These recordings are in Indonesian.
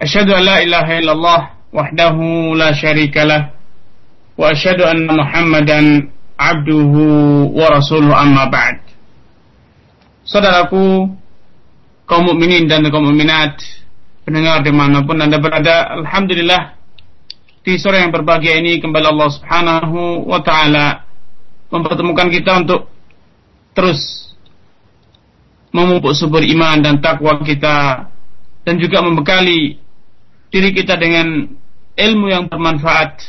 أشهد أن لا إله إلا الله وحده لا شريك له وأشهد أن محمدا عبده ورسوله أما بعد Saudaraku, kaum mukminin dan kaum mukminat, pendengar di mana pun anda berada, Alhamdulillah, di sore yang berbahagia ini kembali Allah subhanahu wa ta'ala mempertemukan kita untuk terus memupuk subur iman dan takwa kita dan juga membekali diri kita dengan ilmu yang bermanfaat,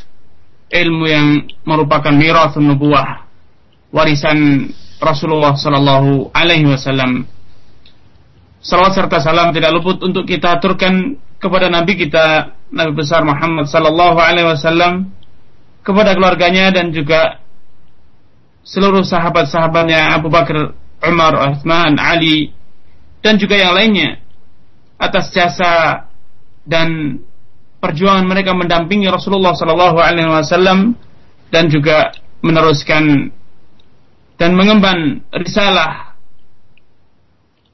ilmu yang merupakan miras nubuah, warisan Rasulullah Sallallahu Alaihi Wasallam. Salawat serta salam tidak luput untuk kita aturkan kepada Nabi kita Nabi besar Muhammad Sallallahu Alaihi Wasallam, kepada keluarganya dan juga seluruh sahabat-sahabatnya Abu Bakar, Umar, Uthman, Ali dan juga yang lainnya atas jasa dan perjuangan mereka mendampingi Rasulullah Sallallahu Alaihi Wasallam dan juga meneruskan dan mengemban risalah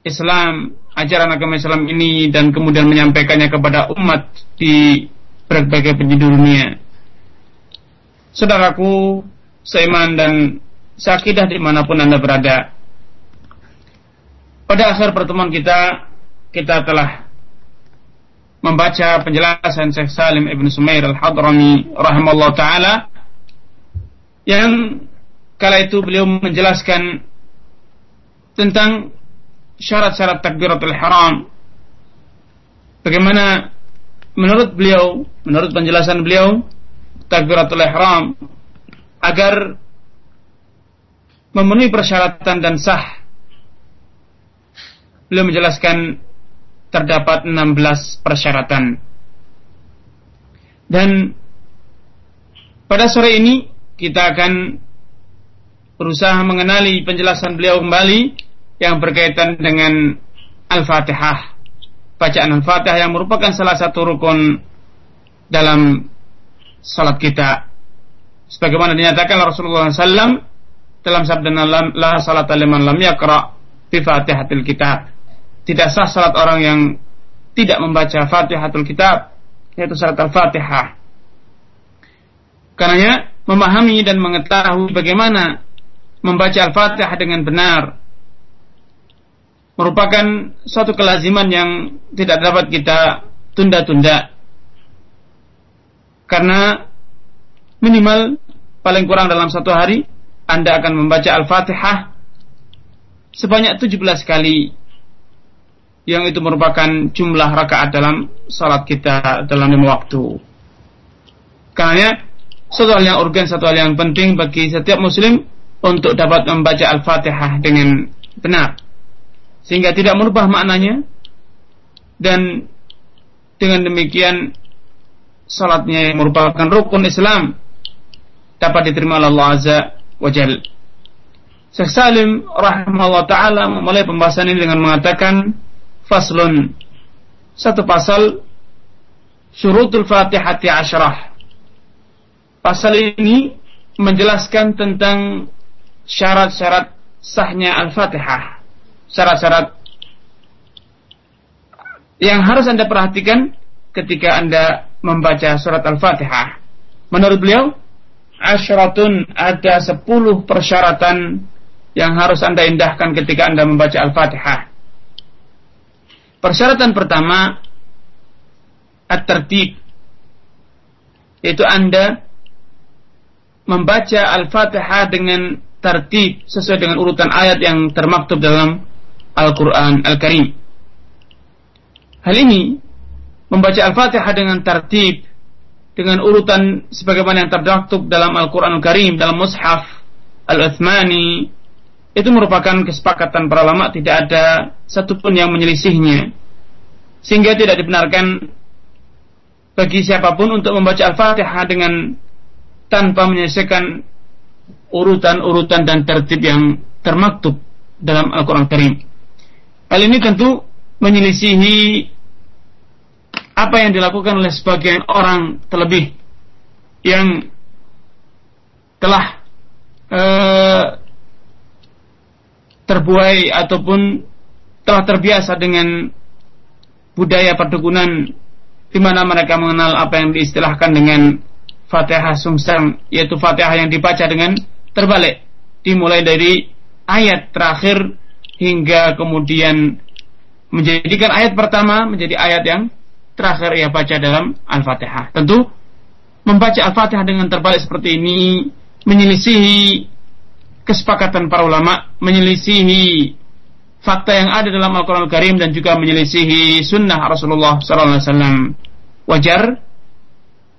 Islam ajaran agama Islam ini dan kemudian menyampaikannya kepada umat di berbagai penjuru dunia. Saudaraku, seiman dan sakidah di mana pun anda berada. Pada akhir pertemuan kita, kita telah membaca penjelasan Syekh Salim Ibn Sumair Al-Hadrami rahimahullah taala yang kala itu beliau menjelaskan tentang syarat-syarat takbiratul haram bagaimana menurut beliau menurut penjelasan beliau takbiratul ihram agar memenuhi persyaratan dan sah. Beliau menjelaskan terdapat 16 persyaratan. Dan pada sore ini kita akan berusaha mengenali penjelasan beliau kembali yang berkaitan dengan Al-Fatihah. Bacaan Al-Fatihah yang merupakan salah satu rukun dalam salat kita. Sebagaimana dinyatakan Rasulullah SAW dalam sabda la salat liman lam yakra bi Fatihatil Kitab tidak sah salat orang yang tidak membaca Fatihatul Kitab yaitu salat Al-Fatihah. Karenanya memahami dan mengetahui bagaimana membaca Al-Fatihah dengan benar merupakan suatu kelaziman yang tidak dapat kita tunda-tunda. Karena minimal paling kurang dalam satu hari Anda akan membaca Al-Fatihah sebanyak 17 kali yang itu merupakan jumlah rakaat dalam salat kita dalam lima waktu. Karena satu hal yang urgen, satu hal yang penting bagi setiap muslim untuk dapat membaca Al-Fatihah dengan benar. Sehingga tidak merubah maknanya dan dengan demikian salatnya yang merupakan rukun Islam dapat diterima oleh Allah Azza wa Jal. Syekh Salim rahimahullah taala memulai pembahasan ini dengan mengatakan faslun. Satu pasal syurutul fatihati asyrah pasal ini menjelaskan tentang syarat-syarat sahnya al-fatihah. Syarat-syarat yang harus anda perhatikan ketika anda membaca surat al-fatihah. Menurut beliau asyaratun ada sepuluh persyaratan yang harus anda indahkan ketika anda membaca al-fatihah Persyaratan pertama at-tertib yaitu Anda membaca Al-Fatihah dengan tertib sesuai dengan urutan ayat yang termaktub dalam Al-Qur'an Al-Karim. Hal ini membaca Al-Fatihah dengan tertib dengan urutan sebagaimana yang termaktub dalam Al-Qur'an Al-Karim dalam mushaf Al-Uthmani itu merupakan kesepakatan para ulama tidak ada satupun yang menyelisihnya sehingga tidak dibenarkan bagi siapa pun untuk membaca Al-Fatihah dengan tanpa menyelesaikan urutan-urutan dan tertib yang termaktub dalam Al-Quran Karim. Hal ini tentu menyelisihi apa yang dilakukan oleh sebagian orang terlebih yang telah uh, terbuai ataupun telah terbiasa dengan budaya perdukunan di mana mereka mengenal apa yang diistilahkan dengan Fatihah sumsang yaitu Fatihah yang dibaca dengan terbalik dimulai dari ayat terakhir hingga kemudian menjadikan ayat pertama menjadi ayat yang terakhir ia baca dalam Al-Fatihah. Tentu membaca Al-Fatihah dengan terbalik seperti ini menyelisihi kesepakatan para ulama, menyelisihi fakta yang ada dalam Al-Quran Al-Karim dan juga menyelisihi sunnah Rasulullah SAW. Wajar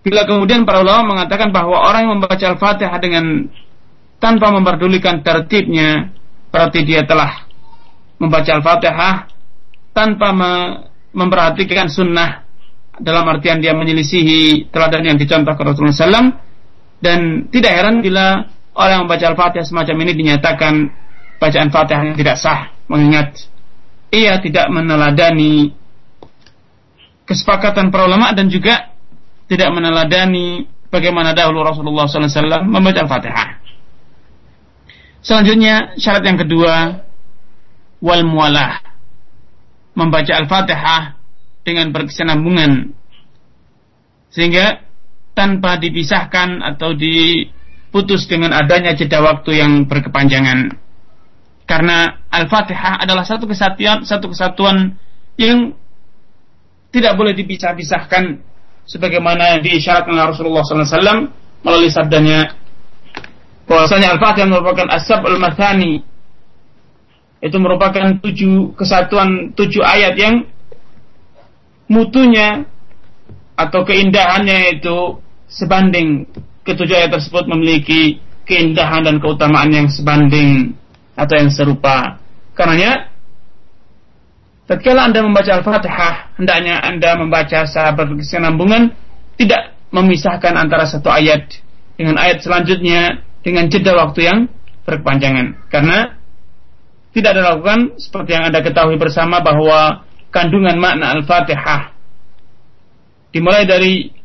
bila kemudian para ulama mengatakan bahwa orang yang membaca Al-Fatihah dengan tanpa memperdulikan tertibnya, berarti dia telah membaca Al-Fatihah tanpa me memperhatikan sunnah dalam artian dia menyelisihi teladan yang dicontohkan Rasulullah SAW dan tidak heran bila orang yang membaca Al-Fatihah semacam ini dinyatakan bacaan Fatihah yang tidak sah mengingat ia tidak meneladani kesepakatan para ulama dan juga tidak meneladani bagaimana dahulu Rasulullah SAW membaca Al-Fatihah. Selanjutnya syarat yang kedua wal mualah membaca Al-Fatihah dengan berkesinambungan sehingga tanpa dipisahkan atau diputus dengan adanya jeda waktu yang berkepanjangan. Karena Al-Fatihah adalah satu kesatuan, satu kesatuan yang tidak boleh dipisah-pisahkan sebagaimana yang diisyaratkan oleh Rasulullah SAW melalui sabdanya. Bahwasanya Al-Fatihah merupakan asab al-mathani itu merupakan tujuh kesatuan tujuh ayat yang mutunya atau keindahannya itu sebanding ketujuh ayat tersebut memiliki keindahan dan keutamaan yang sebanding atau yang serupa. Karenanya tatkala Anda membaca Al-Fatihah, hendaknya Anda membaca secara berkesinambungan, tidak memisahkan antara satu ayat dengan ayat selanjutnya dengan jeda waktu yang berkepanjangan. Karena tidak ada lakukan seperti yang Anda ketahui bersama bahwa kandungan makna Al-Fatihah dimulai dari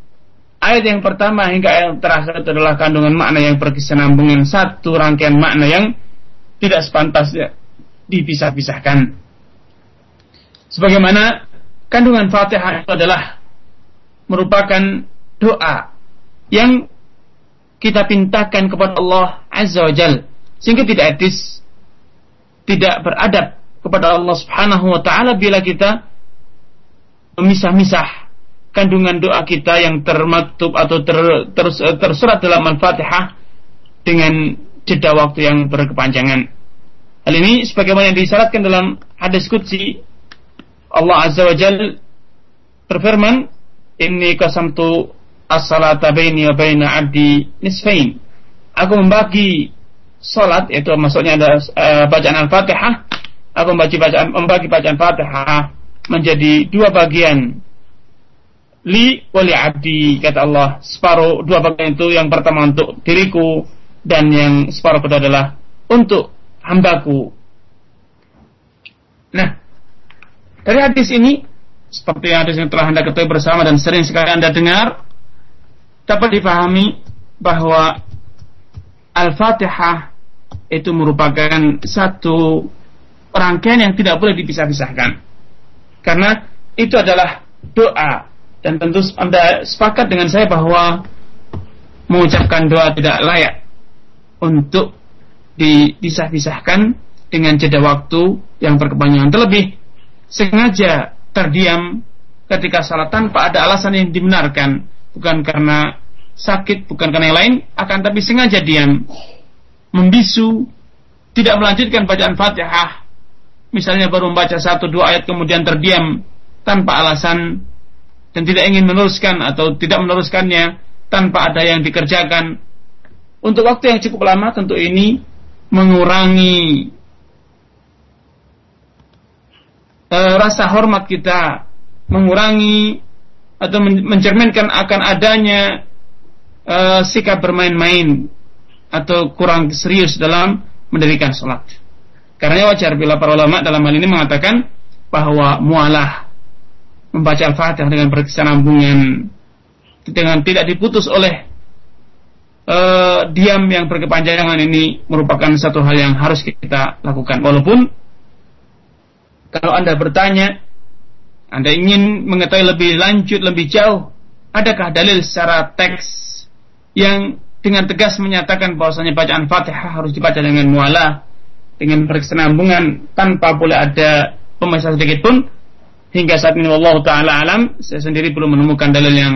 ayat yang pertama hingga ayat yang terakhir itu adalah kandungan makna yang berkesinambungan satu rangkaian makna yang tidak sepantasnya dipisah-pisahkan. Sebagaimana kandungan Fatihah itu adalah merupakan doa yang kita pintakan kepada Allah Azza wa Jal sehingga tidak etis tidak beradab kepada Allah Subhanahu wa taala bila kita memisah-misah kandungan doa kita yang termaktub atau ter, ter, tersurat dalam Al-Fatihah dengan jeda waktu yang berkepanjangan. Hal ini sebagaimana yang disyaratkan dalam hadis qudsi Allah Azza wa Jal berfirman, "Inni qasamtu as-salata baini wa baina 'abdi nisfain." Aku membagi salat yaitu maksudnya ada uh, bacaan Al-Fatihah, aku membagi bacaan membagi bacaan Fatihah menjadi dua bagian li wali abdi kata Allah. Separuh dua bagian itu. Yang pertama untuk diriku dan yang separuh kedua adalah untuk hambaku. Nah dari hadis ini seperti hadis yang telah anda ketahui bersama dan sering sekali anda dengar dapat dipahami bahwa Al-Fatihah itu merupakan satu rangkaian yang tidak boleh dipisah-pisahkan. Karena itu adalah doa dan tentu Anda sepakat dengan saya bahwa mengucapkan doa tidak layak untuk dipisah-pisahkan dengan jeda waktu yang berkepanjangan. Terlebih sengaja terdiam ketika salat tanpa ada alasan yang dibenarkan, bukan karena sakit, bukan karena yang lain, akan tapi sengaja diam, membisu, tidak melanjutkan bacaan Fatihah, misalnya baru membaca satu dua ayat kemudian terdiam tanpa alasan dan tidak ingin meneruskan atau tidak meneruskannya tanpa ada yang dikerjakan untuk waktu yang cukup lama tentu ini mengurangi e, rasa hormat kita mengurangi atau mencerminkan akan adanya uh, sikap bermain-main atau kurang serius dalam mendirikan sholat. Karena wajar bila para ulama dalam hal ini mengatakan bahwa mualah membaca Al-Fatihah dengan berkesinambungan dengan tidak diputus oleh uh, diam yang berkepanjangan ini merupakan satu hal yang harus kita lakukan. Walaupun kalau Anda bertanya, Anda ingin mengetahui lebih lanjut, lebih jauh, adakah dalil secara teks yang dengan tegas menyatakan bahwasanya bacaan Fatihah harus dibaca dengan mualah, dengan berkesinambungan tanpa boleh ada pemisah sedikit pun hingga saat ini Allah taala alam saya sendiri belum menemukan dalil yang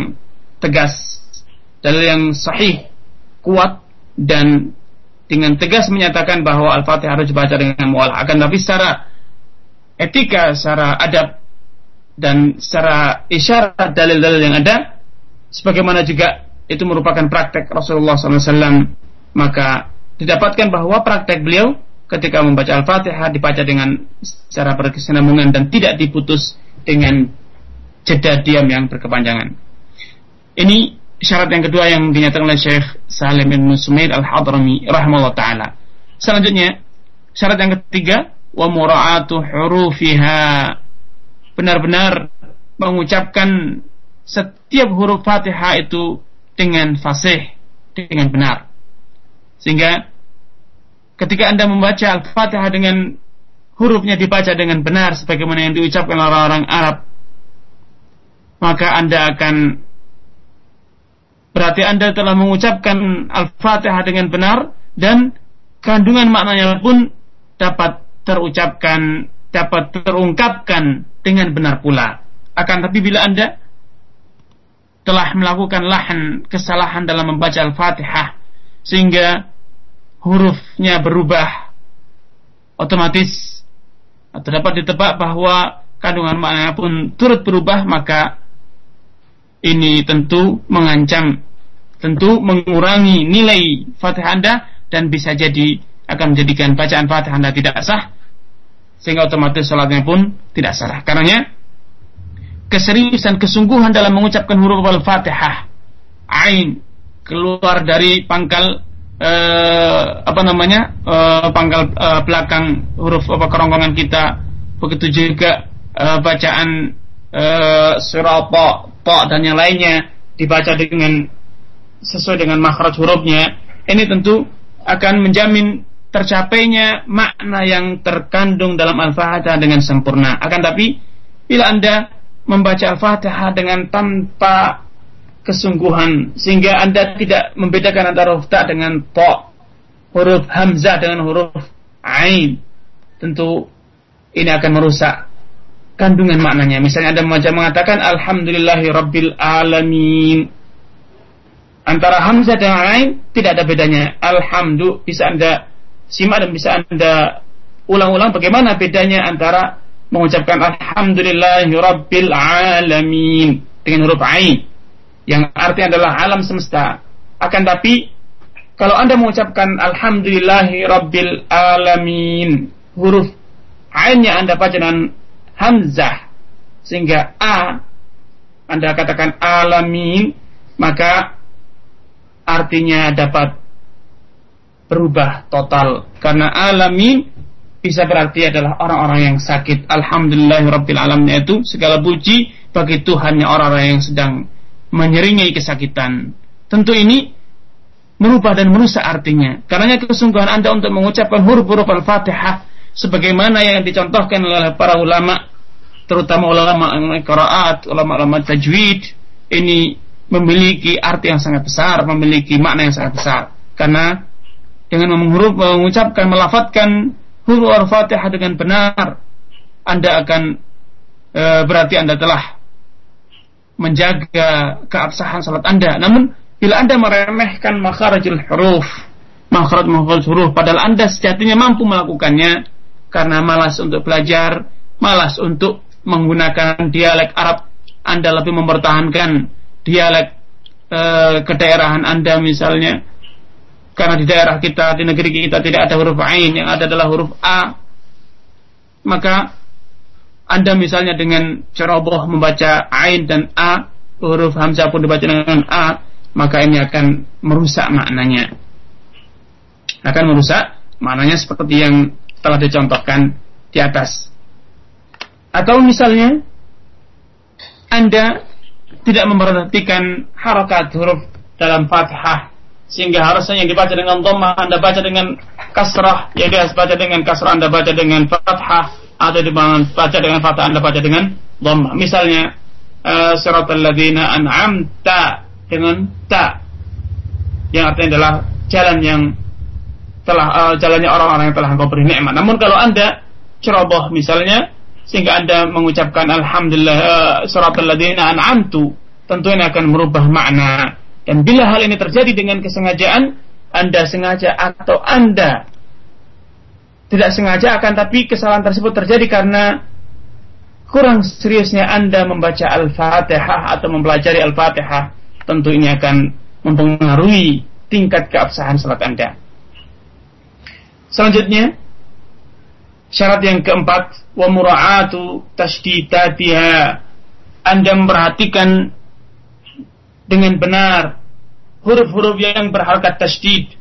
tegas dalil yang sahih kuat dan dengan tegas menyatakan bahwa Al-Fatihah harus dibaca dengan mualah akan tapi secara etika secara adab dan secara isyarat dalil-dalil yang ada sebagaimana juga itu merupakan praktek Rasulullah SAW maka didapatkan bahwa praktek beliau ketika membaca Al-Fatihah dibaca dengan secara berkesinambungan dan tidak diputus dengan jeda diam yang berkepanjangan. Ini syarat yang kedua yang dinyatakan oleh Syekh Salim bin Sumaid Al-Hadrami rahimahullah taala. Selanjutnya, syarat yang ketiga wa mura'atu hurufiha. Benar-benar mengucapkan setiap huruf Fatihah itu dengan fasih, dengan benar. Sehingga ketika Anda membaca Al-Fatihah dengan hurufnya dibaca dengan benar sebagaimana yang diucapkan orang-orang Arab, maka Anda akan berarti Anda telah mengucapkan Al-Fatihah dengan benar dan kandungan maknanya pun dapat terucapkan, dapat terungkapkan dengan benar pula. Akan tapi bila Anda telah melakukan lahan kesalahan dalam membaca Al-Fatihah sehingga hurufnya berubah otomatis atau dapat ditebak bahwa kandungan maknanya pun turut berubah maka ini tentu mengancam tentu mengurangi nilai Fatihah Anda dan bisa jadi akan menjadikan bacaan Fatihah Anda tidak sah sehingga otomatis salatnya pun tidak sah. Karenanya keseriusan kesungguhan dalam mengucapkan huruf Al-Fatihah ain keluar dari pangkal eh, apa namanya eh, pangkal eh, belakang huruf apa kerongkongan kita. Begitu juga eh, bacaan eh, surah ta, ta dan yang lainnya dibaca dengan sesuai dengan makhraj hurufnya. Ini tentu akan menjamin tercapainya makna yang terkandung dalam Al-Fatihah dengan sempurna. Akan tapi bila Anda membaca Al-Fatihah dengan tanpa kesungguhan sehingga Anda tidak membedakan antara huruf ta dengan ta, huruf hamzah dengan huruf ain. Tentu ini akan merusak kandungan maknanya. Misalnya Anda membaca mengatakan alhamdulillahi rabbil alamin. Antara hamzah dan ain tidak ada bedanya. Alhamdulillah bisa Anda simak dan bisa Anda ulang-ulang bagaimana bedanya antara mengucapkan alhamdulillahi rabbil alamin dengan huruf ain yang artinya adalah alam semesta. Akan tapi kalau Anda mengucapkan alhamdulillahi rabbil alamin, huruf ainnya Anda baca dengan hamzah sehingga a Anda katakan alamin, maka artinya dapat berubah total karena alamin bisa berarti adalah orang-orang yang sakit. Alhamdulillah Rabbil Alamin itu segala puji bagi Tuhannya orang-orang yang sedang menyeringai kesakitan. Tentu ini merubah dan merusak artinya. Karena kesungguhan Anda untuk mengucapkan huruf-huruf Al-Fatihah sebagaimana yang dicontohkan oleh para ulama, terutama ulama qiraat, ulama-ulama tajwid, ini memiliki arti yang sangat besar, memiliki makna yang sangat besar. Karena dengan menghuruf, mengucapkan, melafatkan huruf Al-Fatihah dengan benar, Anda akan e, berarti Anda telah menjaga keabsahan salat Anda. Namun bila Anda meremehkan makharajul huruf, makharaj makharaj huruf padahal Anda sejatinya mampu melakukannya karena malas untuk belajar, malas untuk menggunakan dialek Arab, Anda lebih mempertahankan dialek e, kedaerahan Anda misalnya karena di daerah kita, di negeri kita tidak ada huruf ain, yang ada adalah huruf a. Maka anda misalnya dengan ceroboh membaca ain dan a, huruf hamzah pun dibaca dengan a, maka ini akan merusak maknanya. Akan merusak maknanya seperti yang telah dicontohkan di atas. Atau misalnya Anda tidak memperhatikan harokat huruf dalam Fatihah sehingga harusnya yang dibaca dengan dhammah Anda baca dengan kasrah, yang dia baca dengan kasrah Anda baca dengan fathah atau dibaca dengan fathah Anda baca dengan dhammah. Misalnya uh, siratal an'amta dengan ta yang artinya adalah jalan yang telah uh, jalannya orang-orang yang telah engkau beri nikmat. Namun kalau Anda ceroboh misalnya sehingga Anda mengucapkan alhamdulillah uh, siratal an'amtu tentu ini akan merubah makna dan bila hal ini terjadi dengan kesengajaan, Anda sengaja atau Anda tidak sengaja akan tapi kesalahan tersebut terjadi karena kurang seriusnya Anda membaca Al-Fatihah atau mempelajari Al-Fatihah, tentu ini akan mempengaruhi tingkat keabsahan salat Anda. Selanjutnya, syarat yang keempat, wa mura'atu tashdidatiha. Anda memperhatikan dengan benar huruf-huruf yang berharkat tasdid.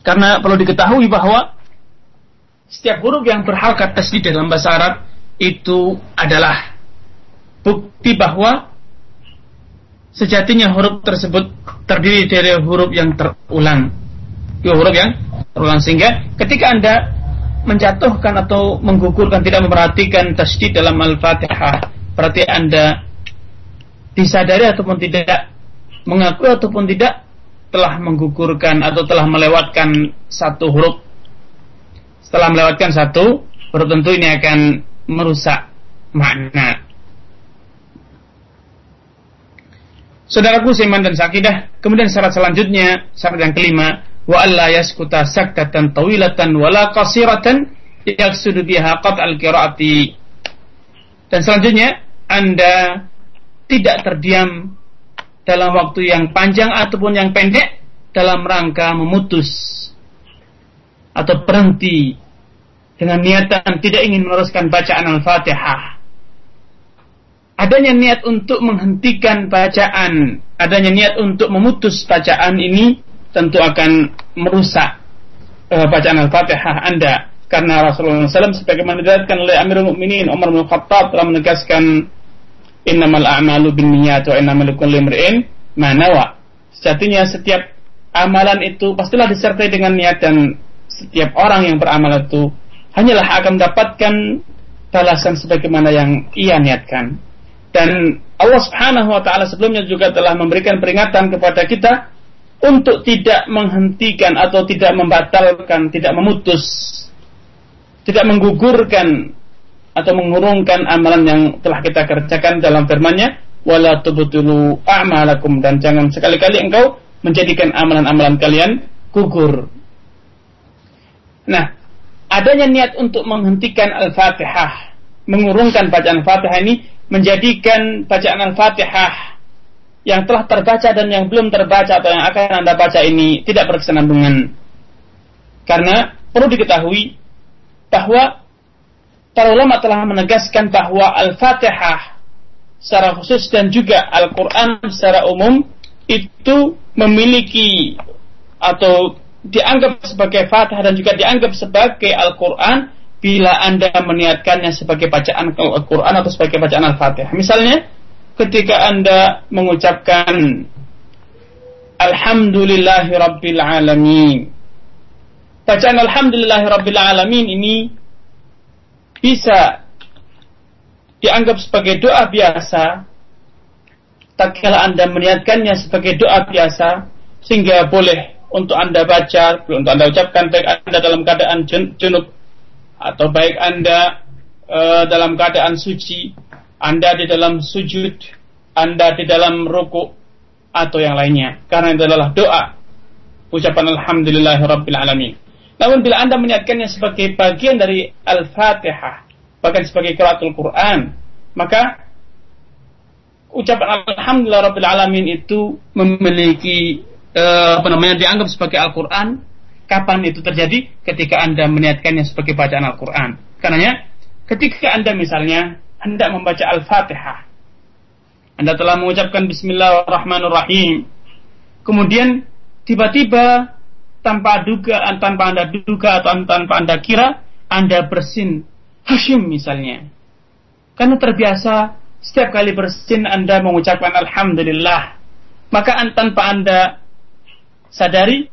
Karena perlu diketahui bahwa setiap huruf yang berharkat tasdid dalam bahasa Arab itu adalah bukti bahwa sejatinya huruf tersebut terdiri dari huruf yang terulang. Dua huruf yang terulang sehingga ketika Anda menjatuhkan atau menggugurkan tidak memperhatikan tasdid dalam Al-Fatihah, berarti Anda disadari ataupun tidak mengakui ataupun tidak telah menggugurkan atau telah melewatkan satu huruf. Setelah melewatkan satu huruf tentu ini akan merusak makna. Saudaraku seiman dan sakidah kemudian syarat selanjutnya syarat yang kelima wa alla yaskuta saktatan tawilatan wala qasiratan yaksudu biha al qiraati. Dan selanjutnya Anda tidak terdiam dalam waktu yang panjang ataupun yang pendek dalam rangka memutus atau berhenti dengan niatan tidak ingin meneruskan bacaan Al-Fatihah. Adanya niat untuk menghentikan bacaan, adanya niat untuk memutus bacaan ini tentu akan merusak uh, bacaan Al-Fatihah Anda karena Rasulullah SAW sebagaimana diriwayatkan oleh Amirul Mukminin Umar bin Khattab telah menegaskan innamal a'malu binniyat wa innamal likulli imrin ma nawa. Sejatinya setiap amalan itu pastilah disertai dengan niat dan setiap orang yang beramal itu hanyalah akan mendapatkan balasan sebagaimana yang ia niatkan. Dan Allah Subhanahu wa taala sebelumnya juga telah memberikan peringatan kepada kita untuk tidak menghentikan atau tidak membatalkan, tidak memutus, tidak menggugurkan atau mengurungkan amalan yang telah kita kerjakan dalam firman-Nya wala tubtulu a'malakum dan jangan sekali-kali engkau menjadikan amalan-amalan kalian gugur. Nah, adanya niat untuk menghentikan Al-Fatihah, mengurungkan bacaan Al-Fatihah ini menjadikan bacaan Al-Fatihah yang telah terbaca dan yang belum terbaca atau yang akan Anda baca ini tidak berkesinambungan. Karena perlu diketahui bahwa para ulama telah menegaskan bahwa Al-Fatihah secara khusus dan juga Al-Quran secara umum itu memiliki atau dianggap sebagai Fatihah dan juga dianggap sebagai Al-Quran bila Anda meniatkannya sebagai bacaan Al-Quran atau sebagai bacaan Al-Fatihah. Misalnya, ketika Anda mengucapkan Alhamdulillahi Rabbil Alamin. Bacaan Alhamdulillahi Rabbil Alamin ini bisa dianggap sebagai doa biasa tatkala Anda meniatkannya sebagai doa biasa sehingga boleh untuk Anda baca, untuk Anda ucapkan baik Anda dalam keadaan junub atau baik Anda uh, dalam keadaan suci, Anda di dalam sujud, Anda di dalam ruku atau yang lainnya. Karena itu adalah doa ucapan alhamdulillahirabbil alamin. Namun bila Anda meniatkannya sebagai bagian dari Al-Fatihah, bahkan sebagai qiraatul Quran, maka ucapan alhamdulillah rabbil alamin itu memiliki uh, apa namanya dianggap sebagai Al-Qur'an kapan itu terjadi ketika Anda meniatkannya sebagai bacaan Al-Qur'an. Karenanya ketika Anda misalnya hendak membaca Al-Fatihah. Anda telah mengucapkan Bismillahirrahmanirrahim. Kemudian tiba-tiba tanpa duga, tanpa Anda duga atau tanpa Anda kira, Anda bersin Hashim misalnya. Karena terbiasa setiap kali bersin Anda mengucapkan Alhamdulillah. Maka tanpa Anda sadari,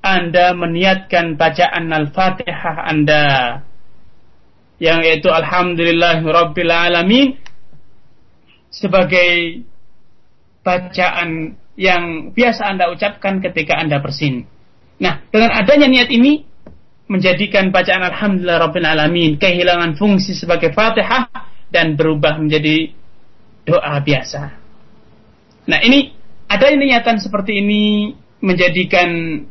Anda meniatkan bacaan Al-Fatihah Anda. Yang yaitu Alhamdulillah Rabbil Alamin sebagai bacaan yang biasa Anda ucapkan ketika Anda bersin. Nah, dengan adanya niat ini menjadikan bacaan Alhamdulillah Rabbil Alamin kehilangan fungsi sebagai Fatihah dan berubah menjadi doa biasa. Nah, ini ada niatan seperti ini menjadikan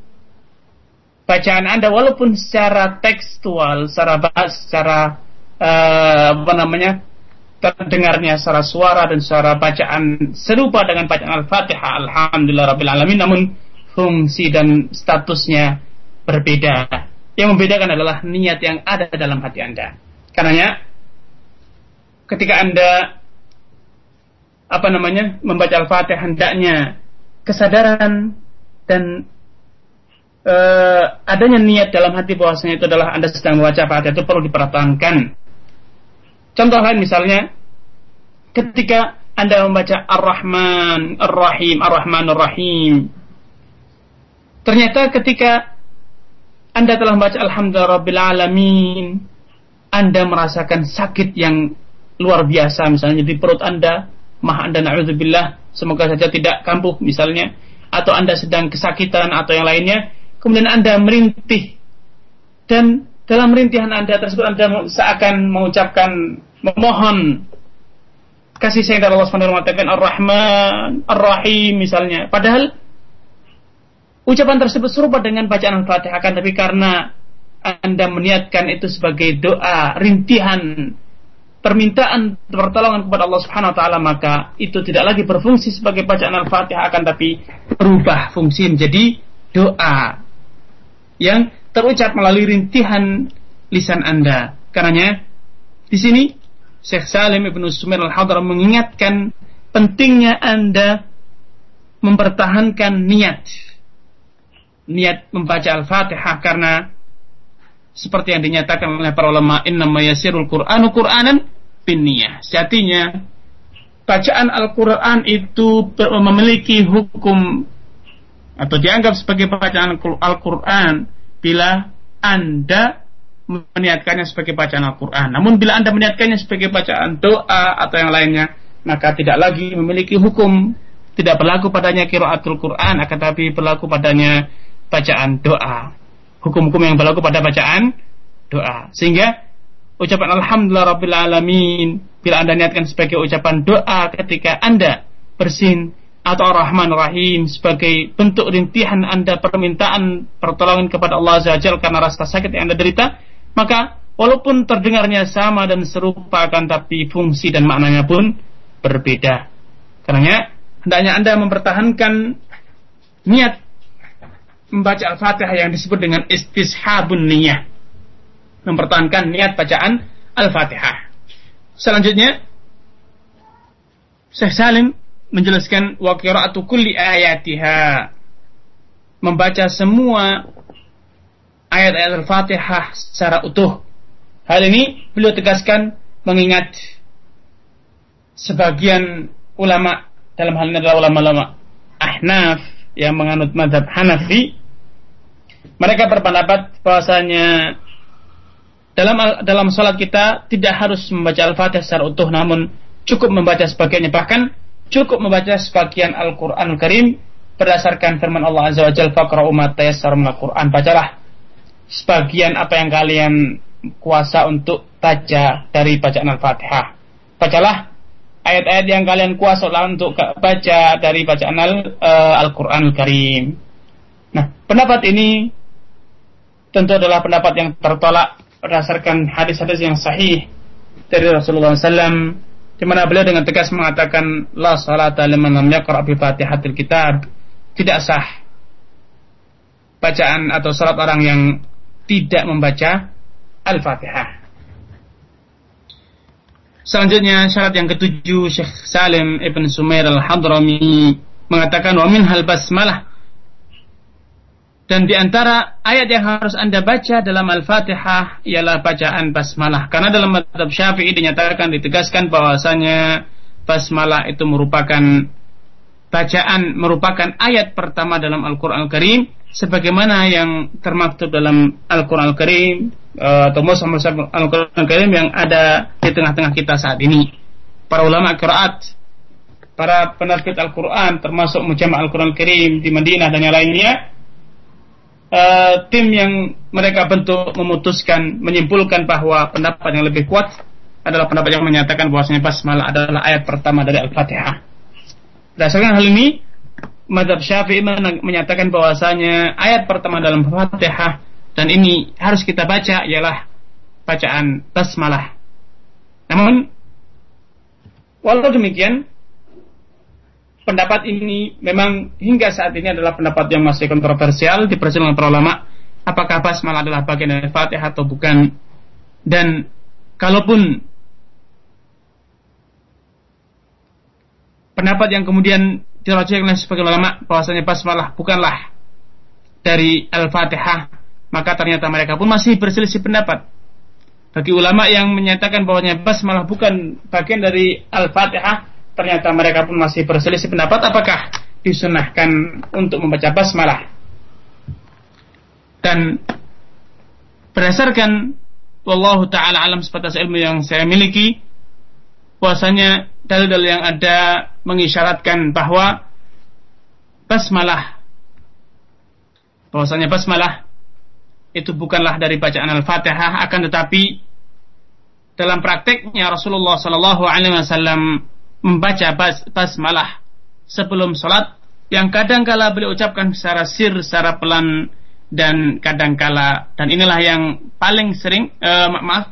bacaan Anda walaupun secara tekstual, secara bahas, secara uh, apa namanya? terdengarnya secara suara dan secara bacaan serupa dengan bacaan Al-Fatihah Alhamdulillah Rabbil Alamin namun fungsi dan statusnya berbeda yang membedakan adalah niat yang ada dalam hati Anda karenanya ketika Anda apa namanya membaca Al-Fatihah hendaknya kesadaran dan uh, adanya niat dalam hati bahwasanya itu adalah Anda sedang membaca Fatihah itu perlu dipertahankan Contoh lain misalnya ketika Anda membaca Ar-Rahman, Ar-Rahim, Ar-Rahman, Ar-Rahim. Ternyata ketika Anda telah membaca Alhamdulillah Rabbil Alamin, Anda merasakan sakit yang luar biasa. Misalnya di perut Anda, mah Anda na'udzubillah, semoga saja tidak kampuh misalnya, atau Anda sedang kesakitan atau yang lainnya, kemudian Anda merintih. Dan dalam rintihan Anda tersebut Anda seakan mengucapkan memohon kasih sayang dari Allah SWT mengatakan Ar-Rahman, Ar-Rahim misalnya. Padahal ucapan tersebut serupa dengan bacaan Al-Fatihah kan tapi karena Anda meniatkan itu sebagai doa, rintihan, permintaan pertolongan kepada Allah Subhanahu wa taala maka itu tidak lagi berfungsi sebagai bacaan Al-Fatihah akan tapi berubah fungsi menjadi doa yang terucap melalui rintihan lisan Anda. Karenanya di sini Syekh Salim Ibnu Sumir Al-Hadar mengingatkan pentingnya Anda mempertahankan niat. Niat membaca Al-Fatihah karena seperti yang dinyatakan oleh para ulama inna mayasirul Qur'anu Qur'anan binniyah. Sejatinya bacaan Al-Qur'an itu memiliki hukum atau dianggap sebagai bacaan Al-Qur'an bila Anda meniatkannya sebagai bacaan Al-Quran. Namun bila Anda meniatkannya sebagai bacaan doa atau yang lainnya, maka tidak lagi memiliki hukum, tidak berlaku padanya kiraatul Quran, akan tapi berlaku padanya bacaan doa. Hukum-hukum yang berlaku pada bacaan doa. Sehingga ucapan Alhamdulillah Rabbil Alamin, bila Anda niatkan sebagai ucapan doa ketika Anda bersin atau Ar-Rahman Rahim sebagai bentuk rintihan Anda permintaan pertolongan kepada Allah Azza karena rasa sakit yang Anda derita, maka walaupun terdengarnya sama dan serupa akan tapi fungsi dan maknanya pun berbeda. Karena hendaknya Anda mempertahankan niat membaca Al-Fatihah yang disebut dengan istishabun niyah. Mempertahankan niat bacaan Al-Fatihah. Selanjutnya Syekh Salim menjelaskan wa qira'atu kulli ayatiha membaca semua ayat-ayat Al-Fatihah secara utuh. Hal ini beliau tegaskan mengingat sebagian ulama dalam hal ini adalah ulama-ulama Ahnaf yang menganut madhab Hanafi mereka berpendapat bahwasanya dalam dalam sholat kita tidak harus membaca Al-Fatihah secara utuh namun cukup membaca sebagiannya. Bahkan cukup membaca sebagian Al-Quran Karim berdasarkan firman Allah Azza wa Jalla faqra'u ma Al-Quran bacalah sebagian apa yang kalian kuasa untuk baca dari bacaan Al-Fatihah. Bacalah ayat-ayat yang kalian kuasa untuk baca dari bacaan uh, Al-Quran Karim nah pendapat ini tentu adalah pendapat yang tertolak berdasarkan hadis-hadis yang sahih dari Rasulullah SAW di mana beliau dengan tegas mengatakan la salata liman lam yaqra bi Fatihatil Kitab tidak sah bacaan atau salat orang yang tidak membaca Al-Fatihah. Selanjutnya syarat yang ketujuh Syekh Salim Ibn Sumair Al-Hadrami mengatakan wa min hal basmalah dan di antara ayat yang harus Anda baca dalam Al-Fatihah ialah bacaan basmalah. Karena dalam madhab Syafi'i dinyatakan ditegaskan bahwasanya basmalah itu merupakan bacaan merupakan ayat pertama dalam Al-Qur'an Al-Karim sebagaimana yang termaktub dalam Al-Qur'an Al-Karim uh, atau mushaf Al-Qur'an Al-Karim yang ada di tengah-tengah kita saat ini. Para ulama qiraat, para penerbit Al-Qur'an termasuk Mujama' Al-Qur'an Al-Karim di Madinah dan yang lainnya uh, tim yang mereka bentuk memutuskan menyimpulkan bahwa pendapat yang lebih kuat adalah pendapat yang menyatakan bahwasanya basmalah adalah ayat pertama dari Al-Fatihah. Berdasarkan hal ini, Madhab Syafi'i menyatakan bahwasanya ayat pertama dalam Fatihah dan ini harus kita baca ialah bacaan basmalah. Namun, walau demikian, pendapat ini memang hingga saat ini adalah pendapat yang masih kontroversial di persidangan para ulama apakah basmalah adalah bagian dari Fatihah atau bukan dan kalaupun pendapat yang kemudian dirajihkan oleh sebagian ulama bahwasanya basmalah bukanlah dari Al-Fatihah maka ternyata mereka pun masih berselisih pendapat. Bagi ulama yang menyatakan bahwanya basmalah bukan bagian dari Al-Fatihah ternyata mereka pun masih berselisih pendapat apakah disunahkan untuk membaca basmalah. Dan berdasarkan wallahu taala alam sebatas ilmu yang saya miliki puasanya dalil-dalil yang ada mengisyaratkan bahwa basmalah bahwasanya basmalah itu bukanlah dari bacaan Al-Fatihah akan tetapi dalam prakteknya Rasulullah Shallallahu alaihi wasallam membaca bas basmalah sebelum sholat yang kadang kala beliau ucapkan secara sir, secara pelan dan kadang kala dan inilah yang paling sering ma maaf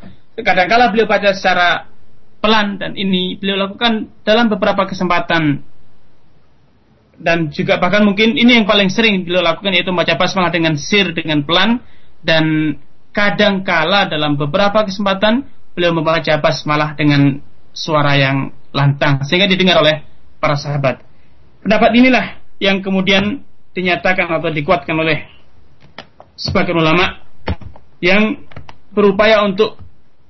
kadang kala beliau baca secara pelan dan ini beliau lakukan dalam beberapa kesempatan dan juga bahkan mungkin ini yang paling sering beliau lakukan yaitu membaca basmalah dengan sir dengan pelan dan kadang kala dalam beberapa kesempatan beliau membaca basmalah dengan suara yang lantang sehingga didengar oleh para sahabat. Pendapat inilah yang kemudian dinyatakan atau dikuatkan oleh sebagian ulama yang berupaya untuk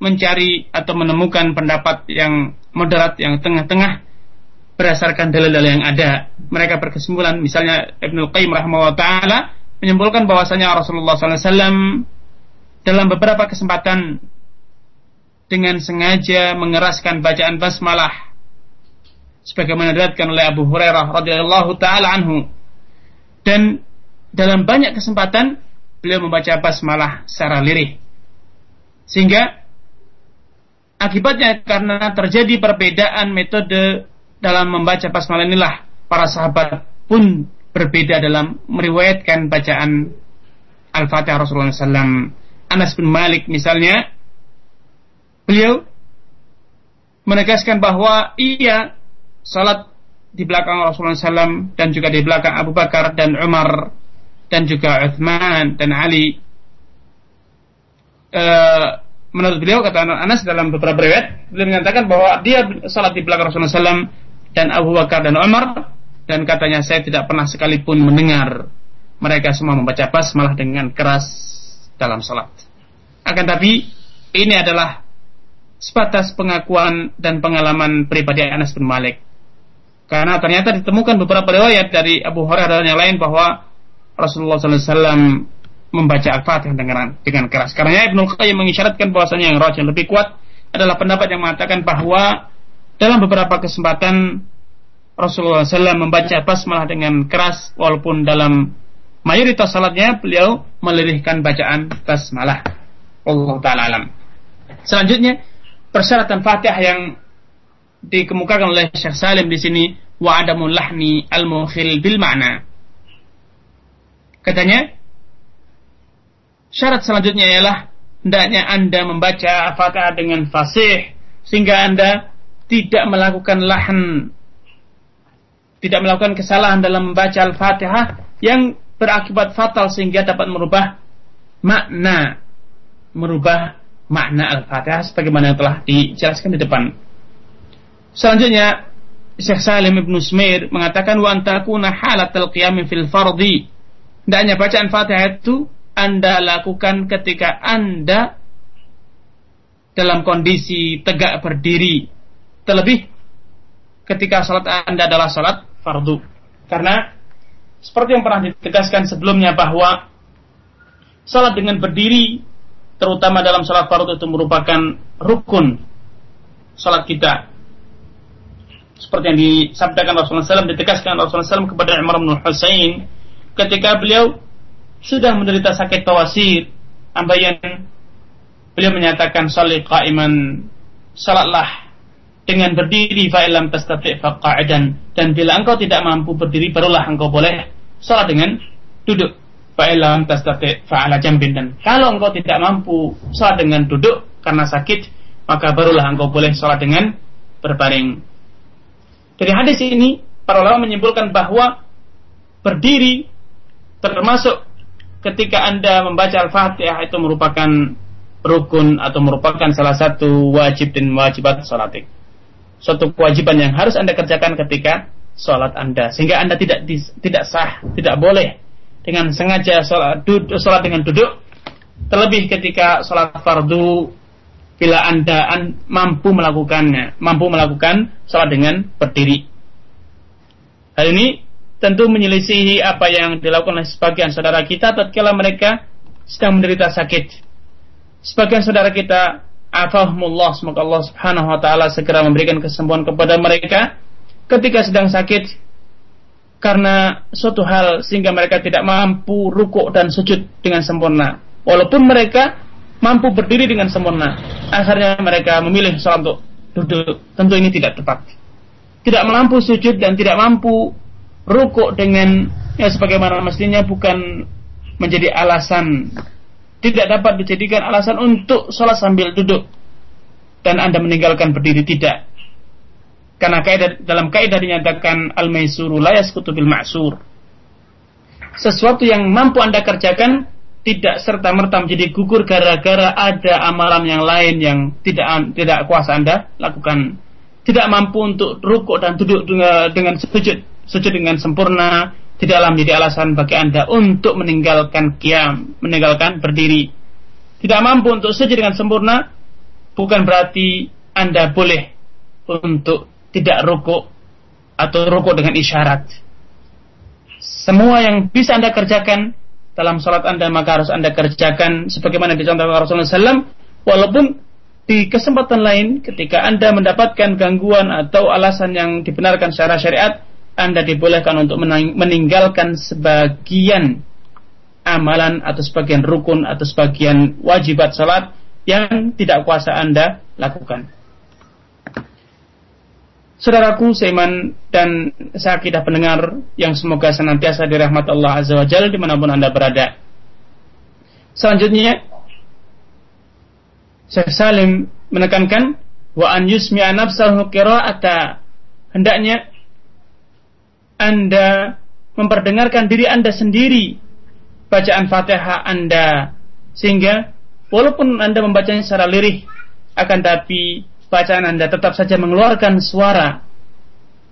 mencari atau menemukan pendapat yang moderat, yang tengah-tengah berdasarkan dalil-dalil yang ada. Mereka berkesimpulan, misalnya Ibnu Qayyim rahimahullah taala menyimpulkan bahwasanya Rasulullah SAW dalam beberapa kesempatan dengan sengaja mengeraskan bacaan basmalah sebagaimana diriwayatkan oleh Abu Hurairah radhiyallahu taala anhu. Dan dalam banyak kesempatan beliau membaca basmalah secara lirih. Sehingga akibatnya karena terjadi perbedaan metode dalam membaca basmalah inilah para sahabat pun berbeda dalam meriwayatkan bacaan Al-Fatihah Rasulullah SAW. Anas bin Malik misalnya, beliau menegaskan bahwa ia salat di belakang Rasulullah SAW dan juga di belakang Abu Bakar dan Umar dan juga Uthman dan Ali. Uh, menurut beliau kata Anas dalam beberapa riwayat beliau menyatakan bahwa dia salat di belakang Rasulullah SAW dan Abu Bakar dan Umar dan katanya saya tidak pernah sekalipun mendengar mereka semua membaca malah dengan keras dalam salat. Akan tapi ini adalah sebatas pengakuan dan pengalaman pribadi Anas bin Malik karena ternyata ditemukan beberapa riwayat dari Abu Hurairah dan yang lain bahwa Rasulullah SAW membaca Al-Fatihah dengan dengan keras. Karena Ibnu Qayyim mengisyaratkan bahwasanya yang rajin lebih kuat adalah pendapat yang mengatakan bahwa dalam beberapa kesempatan Rasulullah SAW membaca basmalah dengan keras walaupun dalam mayoritas salatnya beliau melirihkan bacaan basmalah. Allah taala alam. Selanjutnya persyaratan Fatihah yang dikemukakan oleh Syekh Salim di sini wa adamul lahni al mukhil bil makna. Katanya syarat selanjutnya ialah hendaknya Anda membaca Fatihah dengan fasih sehingga Anda tidak melakukan lahan tidak melakukan kesalahan dalam membaca Al-Fatihah yang berakibat fatal sehingga dapat merubah makna merubah makna Al-Fatihah sebagaimana yang telah dijelaskan di depan Selanjutnya Syekh Salim Ibn Smair mengatakan wa antakuna halatal qiyam fil fardi. Hendaknya bacaan Fatihah itu Anda lakukan ketika Anda dalam kondisi tegak berdiri. Terlebih ketika salat Anda adalah salat fardu. Karena seperti yang pernah ditegaskan sebelumnya bahwa salat dengan berdiri terutama dalam salat fardu itu merupakan rukun salat kita seperti yang disabdakan Rasulullah SAW ditegaskan Rasulullah SAW kepada Umar bin Husain ketika beliau sudah menderita sakit tawasir ambayan beliau menyatakan salih qaiman salatlah dengan berdiri fa'ilam tastati' faqa'idan dan bila engkau tidak mampu berdiri barulah engkau boleh salat dengan duduk fa'ilam tastati' fa'ala jambin. Dan kalau engkau tidak mampu salat dengan duduk karena sakit maka barulah engkau boleh salat dengan berbaring. Dari hadis ini, para ulama menyimpulkan bahwa berdiri termasuk ketika Anda membaca Al-Fatihah itu merupakan rukun atau merupakan salah satu wajib dan wajibat salat. Suatu kewajiban yang harus Anda kerjakan ketika sholat Anda. Sehingga Anda tidak tidak sah, tidak boleh dengan sengaja sholat, duduk, sholat dengan duduk. Terlebih ketika sholat fardu bila Anda an, mampu melakukannya, mampu melakukan salat dengan berdiri. Hal ini tentu menyelisihi apa yang dilakukan oleh sebagian saudara kita tatkala mereka sedang menderita sakit. Sebagian saudara kita, afahumullah, semoga Allah Subhanahu wa taala segera memberikan kesembuhan kepada mereka ketika sedang sakit karena suatu hal sehingga mereka tidak mampu rukuk dan sujud dengan sempurna. Walaupun mereka mampu berdiri dengan sempurna. Akhirnya mereka memilih sholat untuk duduk. Tentu ini tidak tepat. Tidak mampu sujud dan tidak mampu rukuk dengan ya sebagaimana mestinya bukan menjadi alasan. Tidak dapat dijadikan alasan untuk sholat sambil duduk dan anda meninggalkan berdiri tidak. Karena kaidah, dalam kaidah dinyatakan al maisuru la yasqutu bil ma'sur. Sesuatu yang mampu anda kerjakan tidak serta merta menjadi gugur gara-gara ada amalan yang lain yang tidak tidak kuasa anda lakukan. Tidak mampu untuk rukuk dan duduk dengan, dengan sujud sujud dengan sempurna tidaklah menjadi alasan bagi anda untuk meninggalkan kiam meninggalkan berdiri. Tidak mampu untuk sujud dengan sempurna bukan berarti anda boleh untuk tidak rukuk atau rukuk dengan isyarat. Semua yang bisa anda kerjakan dalam sholat anda maka harus anda kerjakan sebagaimana dicontohkan Rasulullah SAW walaupun di kesempatan lain ketika anda mendapatkan gangguan atau alasan yang dibenarkan secara syariat anda dibolehkan untuk meninggalkan sebagian amalan atau sebagian rukun atau sebagian wajibat sholat yang tidak kuasa anda lakukan. Saudaraku seiman dan seakidah pendengar yang semoga senantiasa dirahmat Allah Azza wa Jalla di mana pun anda berada. Selanjutnya, Syekh Salim menekankan wa an yusmi'a nafsahu qira'ata hendaknya anda memperdengarkan diri Anda sendiri bacaan Fatihah Anda. Sehingga walaupun Anda membacanya secara lirih akan tapi bacaan Anda tetap saja mengeluarkan suara.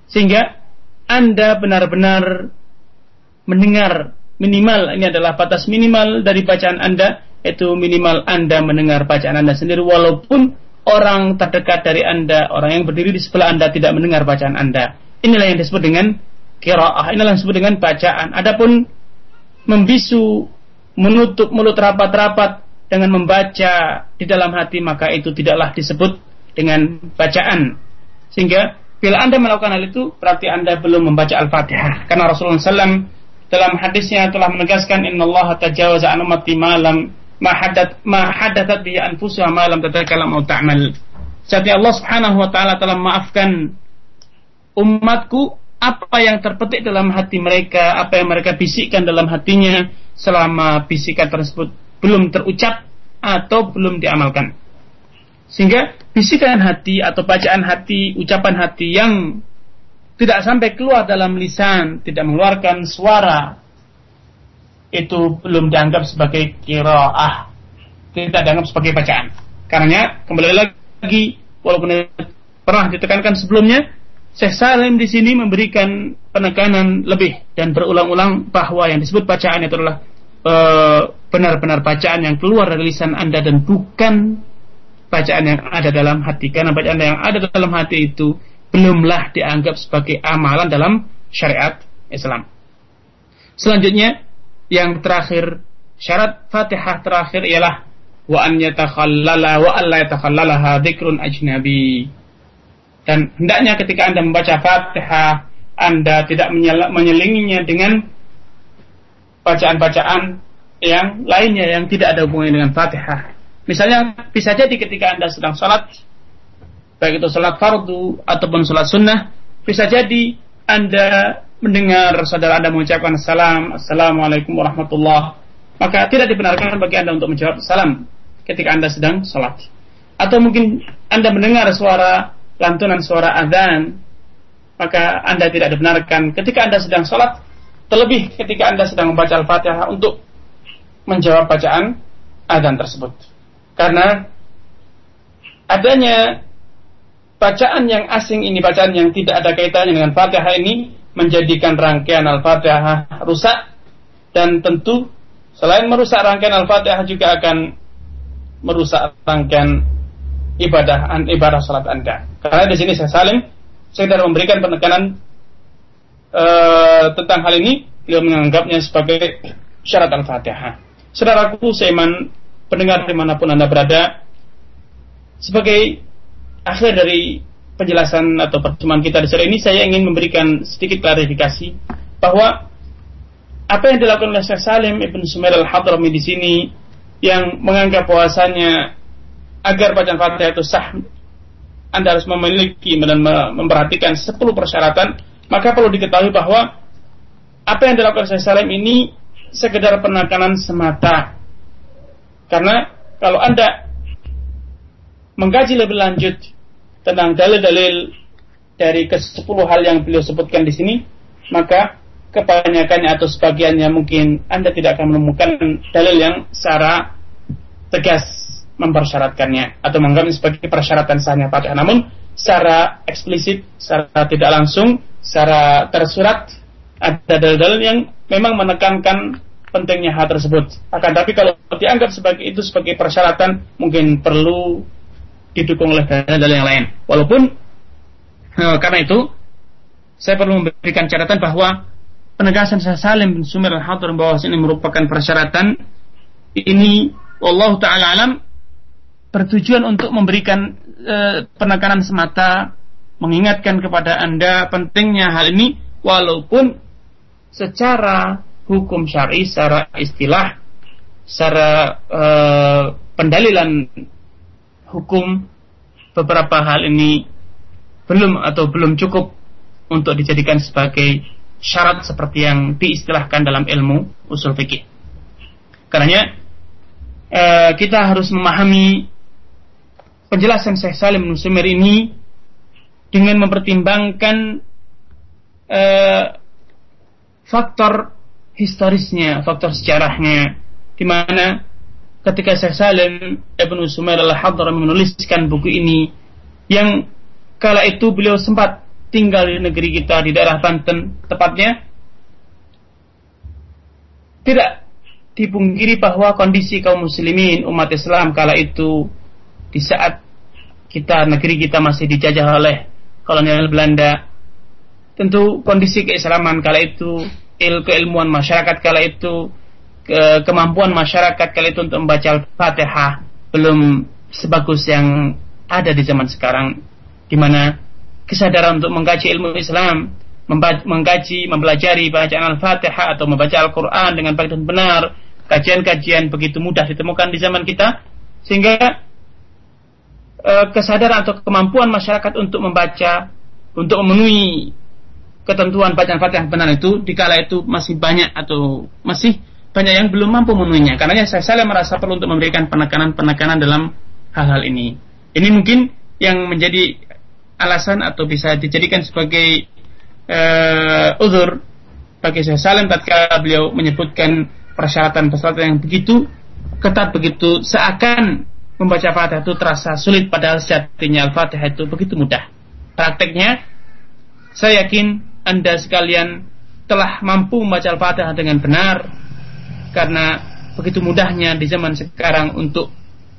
Sehingga Anda benar-benar mendengar minimal ini adalah batas minimal dari bacaan Anda itu minimal Anda mendengar bacaan Anda sendiri. Walaupun orang terdekat dari Anda, orang yang berdiri di sebelah Anda tidak mendengar bacaan Anda. Inilah yang disebut dengan kiraah, inilah yang disebut dengan bacaan. Adapun membisu, menutup mulut rapat-rapat dengan membaca di dalam hati maka itu tidaklah disebut dengan bacaan. Sehingga bila Anda melakukan hal itu berarti Anda belum membaca Al-Fatihah. Karena Rasulullah SAW dalam hadisnya telah menegaskan Inna tajawaza an ummati malam ma hadat ma bi anfusuha ma lam tatakalam atau ta'mal. Allah Subhanahu wa taala telah memaafkan umatku apa yang terpetik dalam hati mereka, apa yang mereka bisikkan dalam hatinya selama bisikan tersebut belum terucap atau belum diamalkan. Sehingga bisikan hati atau bacaan hati, ucapan hati yang tidak sampai keluar dalam lisan, tidak mengeluarkan suara, itu belum dianggap sebagai kiraah, tidak dianggap sebagai bacaan. Karena kembali lagi, walaupun pernah ditekankan sebelumnya, Syekh Salim di sini memberikan penekanan lebih dan berulang-ulang bahwa yang disebut bacaan itu adalah eh, benar-benar bacaan yang keluar dari lisan Anda dan bukan bacaan yang ada dalam hati. Karena bacaan yang ada dalam hati itu belumlah dianggap sebagai amalan dalam syariat Islam. Selanjutnya, yang terakhir, syarat Fatihah terakhir ialah wa an yatakhallala wa alla yatakhallalaha dzikrun ajnabi dan hendaknya ketika Anda membaca Fatihah, Anda tidak menyelinginya dengan bacaan-bacaan yang lainnya yang tidak ada hubungannya dengan Fatihah. Misalnya, bisa jadi ketika Anda sedang sholat, baik itu sholat fardu ataupun sholat sunnah, bisa jadi Anda mendengar saudara Anda mengucapkan salam, Assalamualaikum warahmatullah, maka tidak dibenarkan bagi Anda untuk menjawab salam ketika Anda sedang sholat. Atau mungkin Anda mendengar suara lantunan suara azan, maka Anda tidak dibenarkan ketika Anda sedang sholat, terlebih ketika Anda sedang membaca Al-Fatihah untuk menjawab bacaan azan tersebut. Karena adanya bacaan yang asing ini, bacaan yang tidak ada kaitannya dengan Fatihah ini, menjadikan rangkaian Al-Fatihah rusak, dan tentu selain merusak rangkaian Al-Fatihah juga akan merusak rangkaian ibadah ibadah salat Anda. Karena di sini saya saling sekedar memberikan penekanan uh, tentang hal ini, beliau menganggapnya sebagai syarat Al-Fatihah. Saudaraku seiman pendengar di mana pun Anda berada, sebagai akhir dari penjelasan atau pertemuan kita di sore ini, saya ingin memberikan sedikit klarifikasi bahwa apa yang dilakukan oleh Syekh Salim Ibn Sumair Al-Hadrami di sini yang menganggap bahwasanya agar bacaan Fatihah itu sah Anda harus memiliki dan memperhatikan 10 persyaratan. Maka perlu diketahui bahwa apa yang dilakukan saya Salim ini sekedar penekanan semata. Karena kalau Anda mengkaji lebih lanjut tentang dalil-dalil dari ke-10 hal yang beliau sebutkan di sini maka kebanyakannya atau sebagiannya mungkin Anda tidak akan menemukan dalil yang secara tegas mempersyaratkannya atau menganggapnya sebagai persyaratan sahnya Fatihah. Namun secara eksplisit, secara tidak langsung, secara tersurat ada dalil-dalil yang memang menekankan pentingnya hal tersebut. Akan tapi kalau dianggap sebagai itu sebagai persyaratan mungkin perlu didukung oleh dalil-dalil yang lain. Walaupun eh, karena itu saya perlu memberikan catatan bahwa penegasan Salim bin Sumir al-Hadir bahwa ini merupakan persyaratan ini Allah taala alam bertujuan untuk memberikan e, penekanan semata, mengingatkan kepada Anda pentingnya hal ini, walaupun secara hukum syari, secara istilah, secara e, pendalilan hukum beberapa hal ini belum atau belum cukup untuk dijadikan sebagai syarat seperti yang diistilahkan dalam ilmu usul fikih. Karenanya e, kita harus memahami penjelasan Syekh Salim Nusumir ini dengan mempertimbangkan uh, faktor historisnya, faktor sejarahnya, di mana ketika Syekh Salim Ibn Sumair al-Hadram menuliskan buku ini yang kala itu beliau sempat tinggal di negeri kita di daerah Banten tepatnya tidak dipungkiri bahwa kondisi kaum muslimin umat Islam kala itu di saat kita negeri kita masih dijajah oleh kolonial Belanda tentu kondisi keislaman kala itu il keilmuan masyarakat kala itu ke kemampuan masyarakat kala itu untuk membaca Al-Fatihah belum sebagus yang ada di zaman sekarang. Di mana kesadaran untuk mengkaji ilmu Islam mengkaji, mempelajari bacaan Al-Fatihah atau membaca Al-Quran dengan baik dan benar kajian-kajian begitu mudah ditemukan di zaman kita sehingga Eh, kesadaran atau kemampuan masyarakat untuk membaca, untuk memenuhi ketentuan bacaan Fatihah benar itu, dikala itu masih banyak atau masih banyak yang belum mampu memenuhinya. Karena saya, saya merasa perlu untuk memberikan penekanan-penekanan dalam hal-hal ini. Ini mungkin yang menjadi alasan atau bisa dijadikan sebagai uh, uzur bagi saya Salim tatkala beliau menyebutkan persyaratan-persyaratan yang begitu ketat begitu seakan membaca Fatihah itu terasa sulit padahal sejatinya Al-Fatihah itu begitu mudah. Prakteknya saya yakin Anda sekalian telah mampu membaca Al-Fatihah dengan benar karena begitu mudahnya di zaman sekarang untuk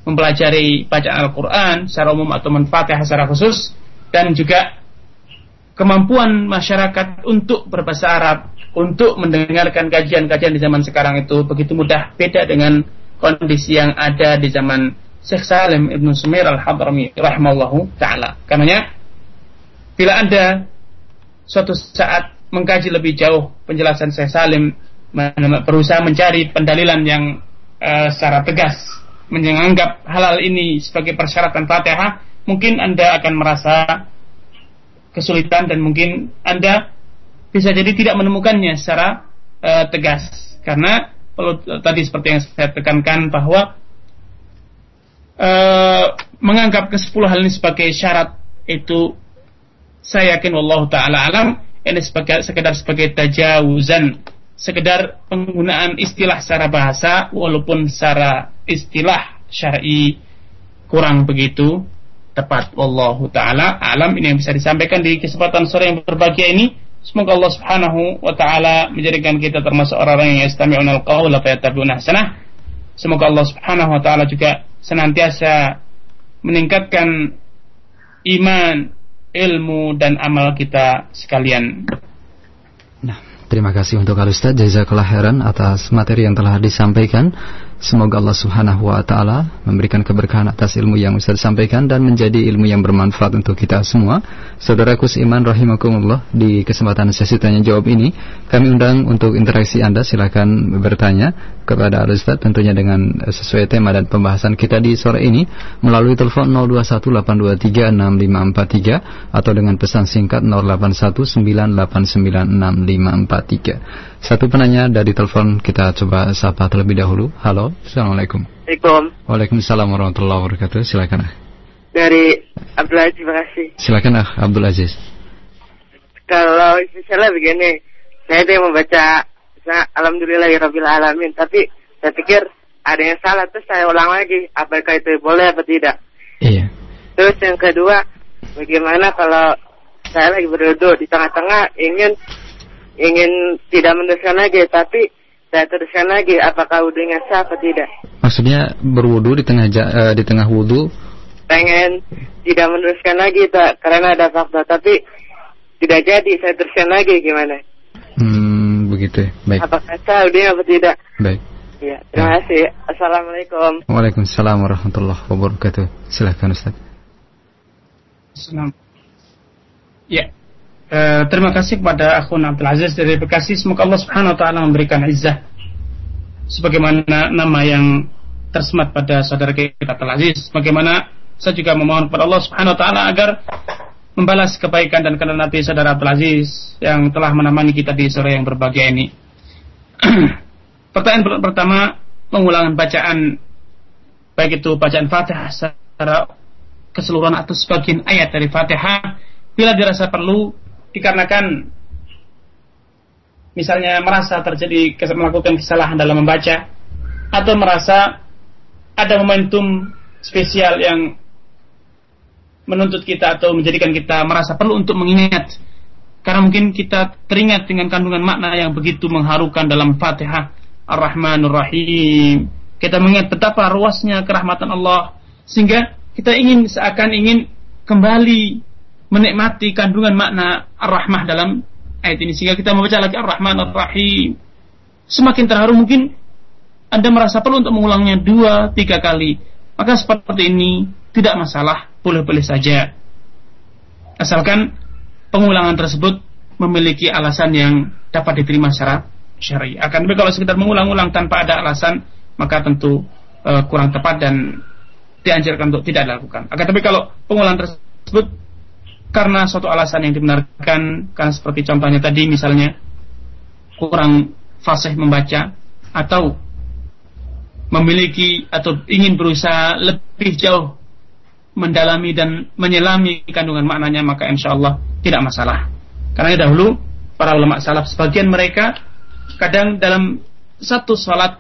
mempelajari bacaan Al-Quran secara umum atau Al-Fatihah secara khusus dan juga kemampuan masyarakat untuk berbahasa Arab untuk mendengarkan kajian-kajian di zaman sekarang itu begitu mudah beda dengan kondisi yang ada di zaman Syekh Salim Ibn Sumair Al-Hadrami rahimallahu taala. Karenanya bila Anda suatu saat mengkaji lebih jauh penjelasan Syekh Salim berusaha mencari pendalilan yang uh, secara tegas menganggap halal ini sebagai persyaratan Fatihah, mungkin Anda akan merasa kesulitan dan mungkin Anda bisa jadi tidak menemukannya secara uh, tegas karena perlu tadi seperti yang saya tekankan bahwa uh, menganggap ke sepuluh hal ini sebagai syarat itu saya yakin Allah taala alam ini sebagai sekedar sebagai tajawuzan sekedar penggunaan istilah secara bahasa walaupun secara istilah syar'i kurang begitu tepat. Wallahu taala alam ini yang bisa disampaikan di kesempatan sore yang berbahagia ini. Semoga Allah Subhanahu wa taala menjadikan kita termasuk orang-orang yang yastami'una al-qaula fayattabi'una hasanah semoga Allah Subhanahu wa taala juga senantiasa meningkatkan iman ilmu dan amal kita sekalian. Nah terima kasih untuk Al Ustaz jazakallah khairan atas materi yang telah disampaikan Semoga Allah Subhanahu wa taala memberikan keberkahan atas ilmu yang Ustaz sampaikan dan menjadi ilmu yang bermanfaat untuk kita semua. Saudaraku seiman rahimakumullah, di kesempatan sesi tanya jawab ini kami undang untuk interaksi Anda silakan bertanya kepada Al Ustaz tentunya dengan sesuai tema dan pembahasan kita di sore ini melalui telepon 0218236543 atau dengan pesan singkat 0819896543. Satu penanya dari telepon kita coba sapa terlebih dahulu. Halo, Assalamualaikum. Assalamualaikum. Waalaikumsalam warahmatullahi wabarakatuh. Silakan. Ah. Dari Abdul Aziz, terima kasih. Silakan ah, Abdul Aziz. Kalau misalnya begini, saya itu membaca Alhamdulillahirabbil alamin, tapi saya pikir ada yang salah terus saya ulang lagi, apakah itu boleh atau tidak? Iya. Terus yang kedua, bagaimana kalau saya lagi berduduk di tengah-tengah ingin ingin tidak meneruskan lagi, tapi saya teruskan lagi, apakah wudhunya sah atau tidak? Maksudnya berwudu di tengah uh, di tengah wudhu? Pengen tidak meneruskan lagi, tak, karena ada fakta, tapi tidak jadi, saya teruskan lagi, gimana? Hmm, begitu, baik. Apakah sah wudhunya atau tidak? Baik. Ya, terima ya. kasih. Assalamualaikum. Waalaikumsalam warahmatullahi wabarakatuh. Silakan Ustaz. Assalamualaikum. Ya, Eh, terima kasih kepada akhun Abdul Aziz dari Bekasi. Semoga Allah Subhanahu wa taala memberikan izzah sebagaimana nama yang tersemat pada saudara kita Abdul Aziz. Bagaimana saya juga memohon kepada Allah Subhanahu wa taala agar membalas kebaikan dan kenal Nabi saudara Abdul Aziz yang telah menemani kita di sore yang berbahagia ini. Pertanyaan pertama, pengulangan bacaan baik itu bacaan Fatihah secara keseluruhan atau sebagian ayat dari Fatihah bila dirasa perlu dikarenakan misalnya merasa terjadi melakukan kesalahan dalam membaca atau merasa ada momentum spesial yang menuntut kita atau menjadikan kita merasa perlu untuk mengingat. Karena mungkin kita teringat dengan kandungan makna yang begitu mengharukan dalam Fatihah. Ar-Rahmanur Rahim kita mengingat betapa luasnya kerahmatan Allah. Sehingga kita ingin seakan ingin kembali menikmati kandungan makna ar-rahmah dalam ayat ini. Sehingga kita membaca lagi ar-rahman ar-rahim. Semakin terharu mungkin anda merasa perlu untuk mengulangnya dua tiga kali. Maka seperti ini tidak masalah boleh-boleh saja. Asalkan pengulangan tersebut memiliki alasan yang dapat diterima secara syar'i akan tapi kalau sekedar mengulang-ulang tanpa ada alasan maka tentu uh, kurang tepat dan dianjurkan untuk tidak dilakukan. Akan tapi kalau pengulangan tersebut karena suatu alasan yang dibenarkan karena seperti contohnya tadi misalnya kurang fasih membaca atau memiliki atau ingin berusaha lebih jauh mendalami dan menyelami kandungan maknanya maka insya Allah tidak masalah. Karena dahulu para ulama salaf sebagian mereka kadang dalam satu salat,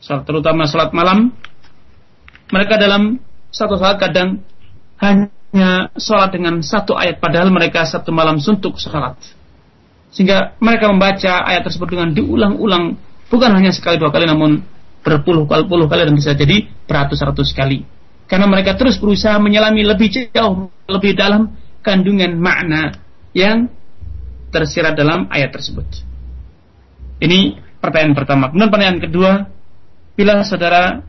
salat terutama salat malam mereka dalam satu saat kadang hanya sholat dengan satu ayat padahal mereka satu malam suntuk sholat sehingga mereka membaca ayat tersebut dengan diulang-ulang bukan hanya sekali dua kali namun berpuluh-puluh kali dan bisa jadi beratus-ratus kali. Karena mereka terus berusaha menyelami lebih jauh lebih dalam kandungan makna yang tersirat dalam ayat tersebut. Ini pertanyaan pertama. Kemudian pertanyaan kedua bila saudara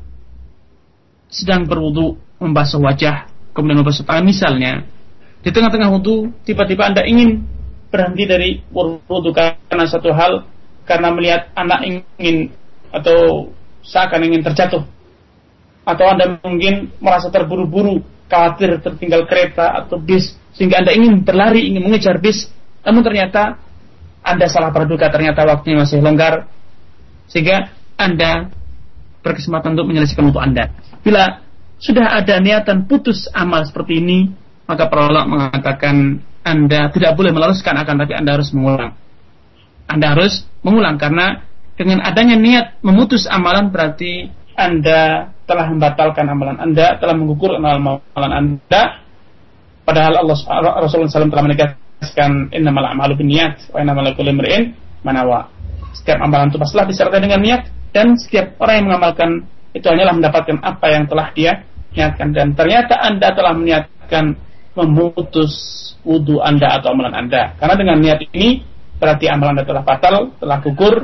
sedang berwudu membasuh wajah kemudian tangan misalnya di tengah-tengah wudhu tiba-tiba anda ingin berhenti dari wudhu karena satu hal karena melihat anak ingin atau seakan ingin terjatuh. Atau anda mungkin merasa terburu-buru khawatir tertinggal kereta atau bis sehingga anda ingin berlari ingin mengejar bis namun ternyata anda salah berduga ternyata waktunya masih longgar sehingga anda berkesempatan untuk menyelesaikan wudhu anda. Bila sudah ada niatan putus amal seperti ini maka para ulama mengatakan anda tidak boleh melaruskan akan tapi Anda harus mengulang. Anda harus mengulang karena dengan adanya niat memutus amalan berarti Anda telah membatalkan amalan Anda, telah mengukur amalan Anda. Padahal Allah Rasulullah SAW telah menegaskan innamal a'malu binniyat wa innamal likulli imrin manawa. Setiap amalan itu pastilah disertai dengan niat dan setiap orang yang mengamalkan itu hanyalah mendapatkan apa yang telah dia niatkan dan ternyata Anda telah meniatkan memutus wudhu Anda atau amalan Anda. Karena dengan niat ini berarti amalan Anda telah batal, telah gugur,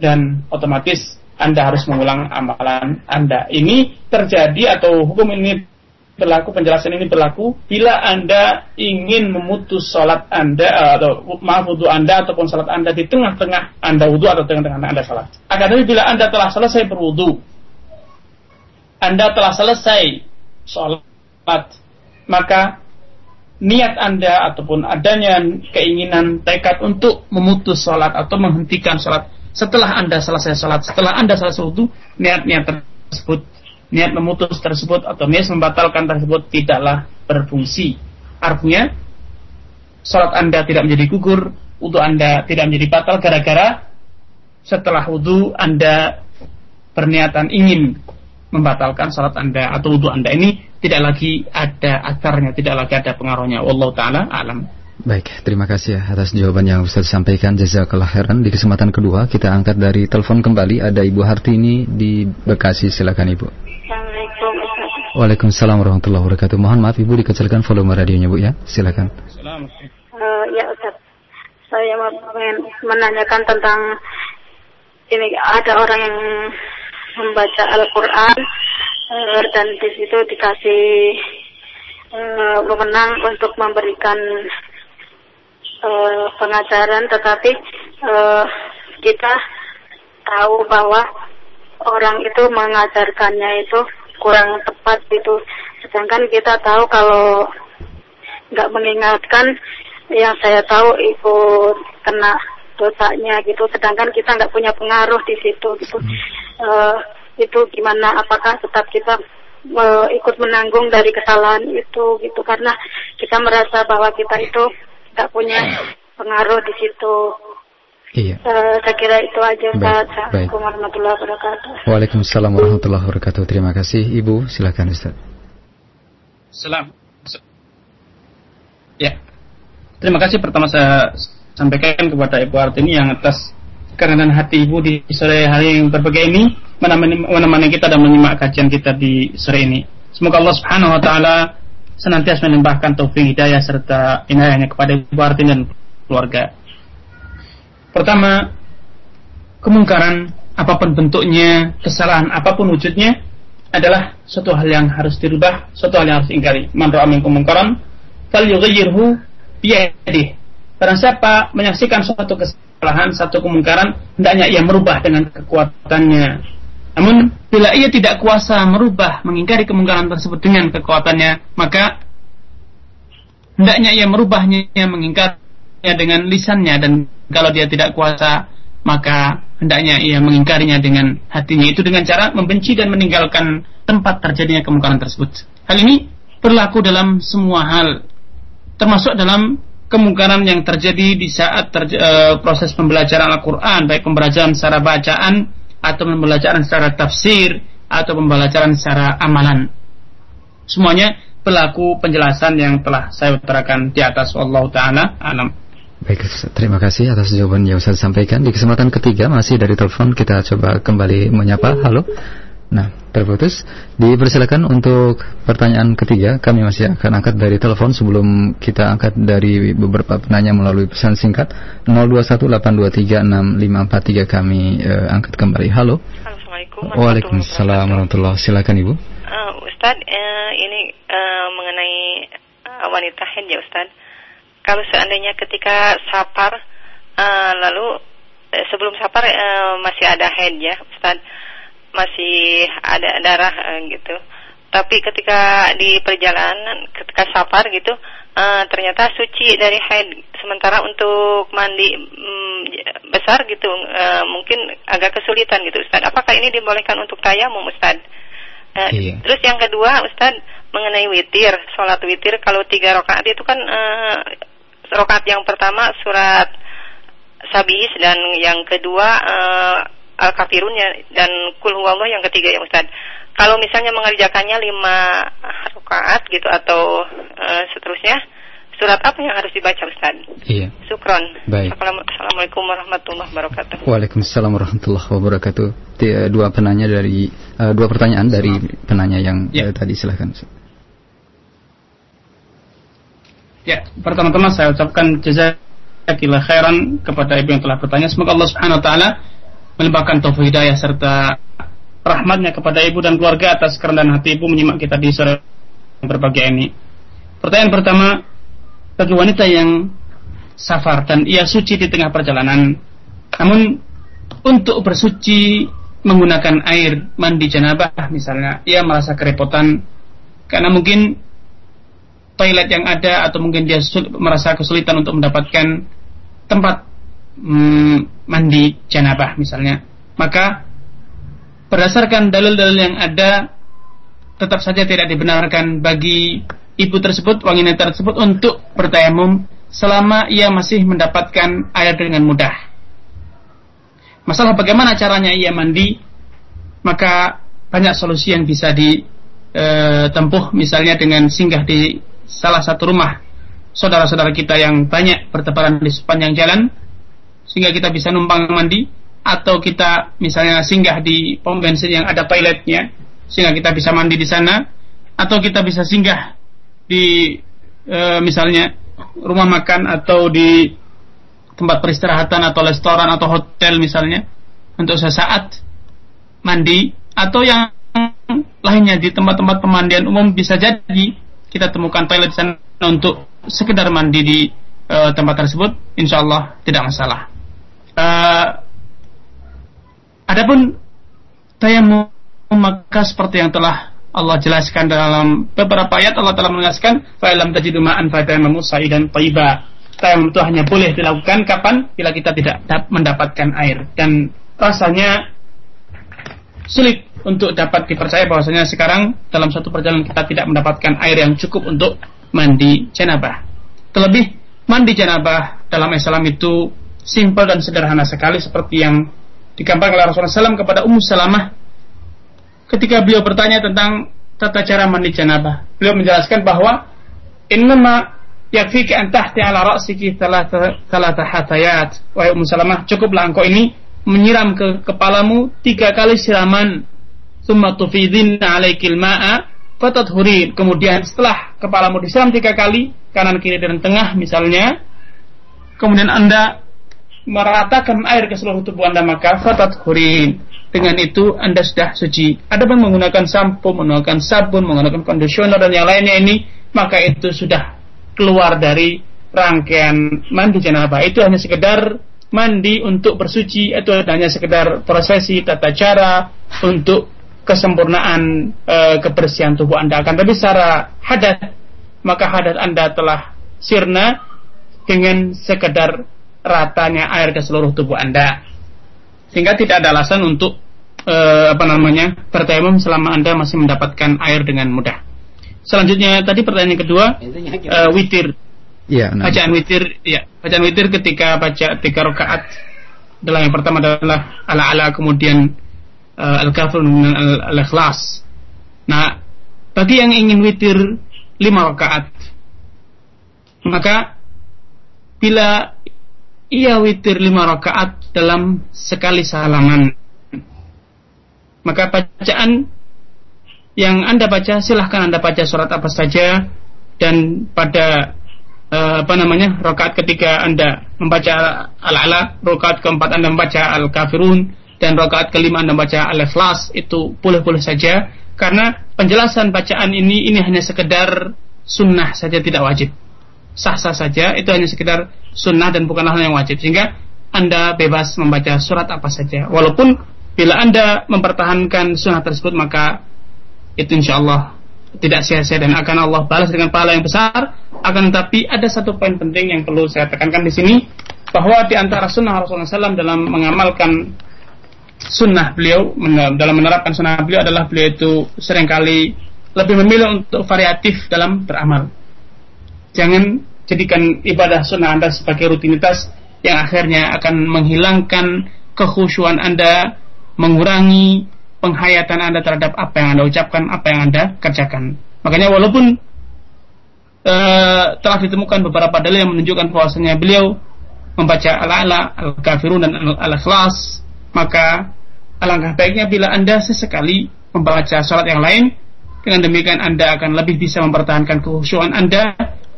dan otomatis Anda harus mengulang amalan Anda. Ini terjadi atau hukum ini berlaku, penjelasan ini berlaku bila Anda ingin memutus sholat Anda eh, atau maaf wudhu Anda ataupun sholat Anda di tengah-tengah Anda wudhu atau tengah-tengah Anda sholat. Akan tetapi bila Anda telah selesai berwudhu, Anda telah selesai sholat, maka niat Anda ataupun adanya keinginan tekad untuk memutus sholat atau menghentikan sholat setelah Anda selesai sholat, setelah Anda selesai wudhu, niat-niat tersebut, niat memutus tersebut atau niat membatalkan tersebut tidaklah berfungsi. Artinya, sholat Anda tidak menjadi gugur, wudhu Anda tidak menjadi batal gara-gara setelah wudhu Anda berniatan ingin membatalkan sholat Anda atau wudhu Anda ini tidak lagi ada akarnya, tidak lagi ada pengaruhnya. Allah taala alam. Baik, terima kasih ya atas jawaban yang Ustaz sampaikan. Jazakallah khairan. Di kesempatan kedua kita angkat dari telepon kembali ada Ibu Hartini di Bekasi. Silakan Ibu. Assalamualaikum Waalaikumsalam warahmatullahi wabarakatuh. Mohon maaf Ibu dikecilkan volume radionya Bu ya. Silakan. Uh, ya Ustaz. Saya mau menanyakan tentang ini ada orang yang membaca Al-Quran uh, dan di situ dikasih uh, untuk memberikan uh, pengajaran, tetapi uh, kita tahu bahwa orang itu mengajarkannya itu kurang tepat itu. Sedangkan kita tahu kalau nggak mengingatkan, yang saya tahu ikut kena dosanya gitu. Sedangkan kita nggak punya pengaruh di situ gitu uh, itu gimana apakah tetap kita uh, ikut menanggung dari kesalahan itu gitu karena kita merasa bahwa kita itu nggak punya pengaruh di situ Iya. Uh, saya kira itu aja Baik, Assalamualaikum warahmatullahi wabarakatuh. Waalaikumsalam warahmatullahi wabarakatuh. Terima kasih Ibu. Silakan Ustaz. Salam. Ya. Terima kasih pertama saya sampaikan kepada Ibu Artini yang atas kerendahan hati Ibu di sore hari yang berbagai ini menemani, menemani kita dan menyimak kajian kita di sore ini. Semoga Allah Subhanahu wa taala senantiasa melimpahkan taufik hidayah serta inayahnya kepada Ibu Artini dan keluarga. Pertama, kemungkaran apa pun bentuknya, kesalahan apa pun wujudnya adalah suatu hal yang harus dirubah, suatu hal yang harus ingkari. Man ra'a minkum munkaran falyughayyirhu biyadihi Barang siapa menyaksikan suatu kesalahan, satu kemungkaran, hendaknya ia merubah dengan kekuatannya. Namun, bila ia tidak kuasa merubah, mengingkari kemungkaran tersebut dengan kekuatannya, maka hendaknya ia merubahnya, mengingkarinya dengan lisannya, dan kalau dia tidak kuasa, maka hendaknya ia mengingkarinya dengan hatinya. Itu dengan cara membenci dan meninggalkan tempat terjadinya kemungkaran tersebut. Hal ini berlaku dalam semua hal, termasuk dalam kemungkaran yang terjadi di saat terj uh, proses pembelajaran Al-Quran, baik pembelajaran secara bacaan atau pembelajaran secara tafsir, atau pembelajaran secara amalan. Semuanya pelaku penjelasan yang telah saya utarakan di atas Allah Ta'ala alam. Baik, terima kasih atas jawaban yang saya sampaikan. Di kesempatan ketiga masih dari telepon kita coba kembali menyapa. Halo. Nah, terputus. Dipersilakan untuk pertanyaan ketiga. Kami masih akan angkat dari telepon sebelum kita angkat dari beberapa penanya melalui pesan singkat 0218236543 kami uh, angkat kembali. Halo. Assalamualaikum Waalaikumsalam warahmatullahi Silakan Ibu. Uh, Ustadz, uh, ini uh, mengenai uh, wanita haid ya Ustadz. Kalau seandainya ketika sapar uh, lalu uh, sebelum sapar uh, masih ada haid ya Ustadz masih ada darah uh, gitu. Tapi ketika di perjalanan, ketika safar gitu, uh, ternyata suci dari haid. Sementara untuk mandi um, besar gitu, uh, mungkin agak kesulitan gitu, Ustaz. Apakah ini dibolehkan untuk tayamum, Ustaz? Uh, iya. Terus yang kedua, Ustaz, mengenai witir, sholat witir, kalau tiga rakaat itu kan uh, rakaat yang pertama surat sabis dan yang kedua uh, Al-Kafirun ya, dan Kul Huwallah yang ketiga ya Ustaz. Kalau misalnya mengerjakannya lima rakaat gitu atau uh, seterusnya, surat apa yang harus dibaca Ustaz? Iya. Sukron. Baik. Assalamualaikum warahmatullahi wabarakatuh. Waalaikumsalam warahmatullahi wabarakatuh. Dua penanya dari uh, dua pertanyaan dari penanya yang ya. uh, tadi silahkan. Ya, pertama-tama saya ucapkan jazakallah khairan kepada ibu yang telah bertanya. Semoga Allah Subhanahu wa taala melimpahkan taufik hidayah serta rahmatnya kepada ibu dan keluarga atas kerendahan hati ibu menyimak kita di sore yang berbahagia ini. Pertanyaan pertama, bagi wanita yang safar dan ia suci di tengah perjalanan, namun untuk bersuci menggunakan air mandi janabah misalnya, ia merasa kerepotan karena mungkin toilet yang ada atau mungkin dia merasa kesulitan untuk mendapatkan tempat hmm, mandi janabah misalnya, maka berdasarkan dalil-dalil yang ada tetap saja tidak dibenarkan bagi ibu tersebut, wanita tersebut untuk bertayamum selama ia masih mendapatkan air dengan mudah. Masalah bagaimana caranya ia mandi, maka banyak solusi yang bisa ditempuh e, misalnya dengan singgah di salah satu rumah saudara-saudara kita yang banyak bertebaran di sepanjang jalan sehingga kita bisa numpang mandi atau kita misalnya singgah di pom bensin yang ada toiletnya sehingga kita bisa mandi di sana atau kita bisa singgah di e, misalnya rumah makan atau di tempat peristirahatan atau restoran atau hotel misalnya untuk sesaat mandi atau yang lainnya di tempat-tempat pemandian umum bisa jadi kita temukan toilet di sana untuk sekedar mandi di e, tempat tersebut insya Allah tidak masalah Uh, adapun tayamum maka seperti yang telah Allah jelaskan dalam beberapa ayat Allah telah menjelaskan fa'ilam tajidu ma'an fatayamamu sa'idan thayyiba. Tayamum itu hanya boleh dilakukan kapan bila kita tidak mendapatkan air dan rasanya sulit untuk dapat dipercaya bahwasanya sekarang dalam satu perjalanan kita tidak mendapatkan air yang cukup untuk mandi janabah. Terlebih mandi janabah dalam Islam itu simpel dan sederhana sekali seperti yang digambarkan oleh Rasulullah SAW kepada Ummu Salamah ketika beliau bertanya tentang tata cara mandi janabah. Beliau menjelaskan bahwa innama yakfiki an tahti ala ra'siki thalatha hatayat. Wahai Ummu Salamah, cukuplah engkau ini menyiram ke kepalamu tiga kali siraman. Summa tufidin alaikil ma'a huri. Kemudian setelah kepalamu disiram tiga kali, kanan kiri dan tengah misalnya, kemudian Anda meratakan air ke seluruh tubuh Anda maka fatat hurin. Dengan itu Anda sudah suci. Ada pun menggunakan sampo, menggunakan sabun, menggunakan conditioner dan yang lainnya ini, maka itu sudah keluar dari rangkaian mandi janabah. Itu hanya sekedar mandi untuk bersuci, itu hanya sekedar prosesi tata cara untuk kesempurnaan e, kebersihan tubuh Anda akan tapi secara hadat maka hadat Anda telah sirna dengan sekedar ratanya air ke seluruh tubuh Anda. Sehingga tidak ada alasan untuk eh, apa namanya bertayamum selama Anda masih mendapatkan air dengan mudah. Selanjutnya tadi pertanyaan kedua eh, witir. Ya, nah. Bacaan witir, ya, bacaan witir ketika baca tiga rakaat. Dalam yang pertama adalah ala-ala kemudian uh, Al-Kafirun dan Al-Ikhlas. Nah, bagi yang ingin witir lima rakaat, maka bila ia witir lima rakaat dalam sekali salaman, maka bacaan yang anda baca silahkan anda baca surat apa saja dan pada uh, apa namanya rakaat ketika anda membaca al-ala, rakaat keempat anda membaca al-kafirun dan rakaat kelima anda membaca al-ikhlas itu boleh-boleh saja. Karena penjelasan bacaan ini ini hanya sekedar sunnah saja tidak wajib sah-sah saja itu hanya sekedar sunnah dan bukanlah hal yang wajib. Sehingga anda bebas membaca surat apa saja. Walaupun bila anda mempertahankan sunnah tersebut maka itu insya Allah tidak sia-sia dan akan Allah balas dengan pahala yang besar. Akan tetapi ada satu poin penting yang perlu saya tekankan di sini bahwa di antara sunnah Rasulullah SAW dalam mengamalkan sunnah beliau dalam menerapkan sunnah beliau adalah beliau itu sering kali lebih memilih untuk variatif dalam beramal. Jangan jadikan ibadah sunnah Anda sebagai rutinitas yang akhirnya akan menghilangkan kekhusyuan Anda, mengurangi penghayatan Anda terhadap apa yang Anda ucapkan, apa yang Anda kerjakan. Makanya walaupun uh, telah ditemukan beberapa dalil yang menunjukkan bahwasanya beliau membaca al-ala, al-kafirun dan al-ikhlas maka alangkah baiknya bila Anda sesekali membaca sholat yang lain, dengan demikian Anda akan lebih bisa mempertahankan kehusuan Anda,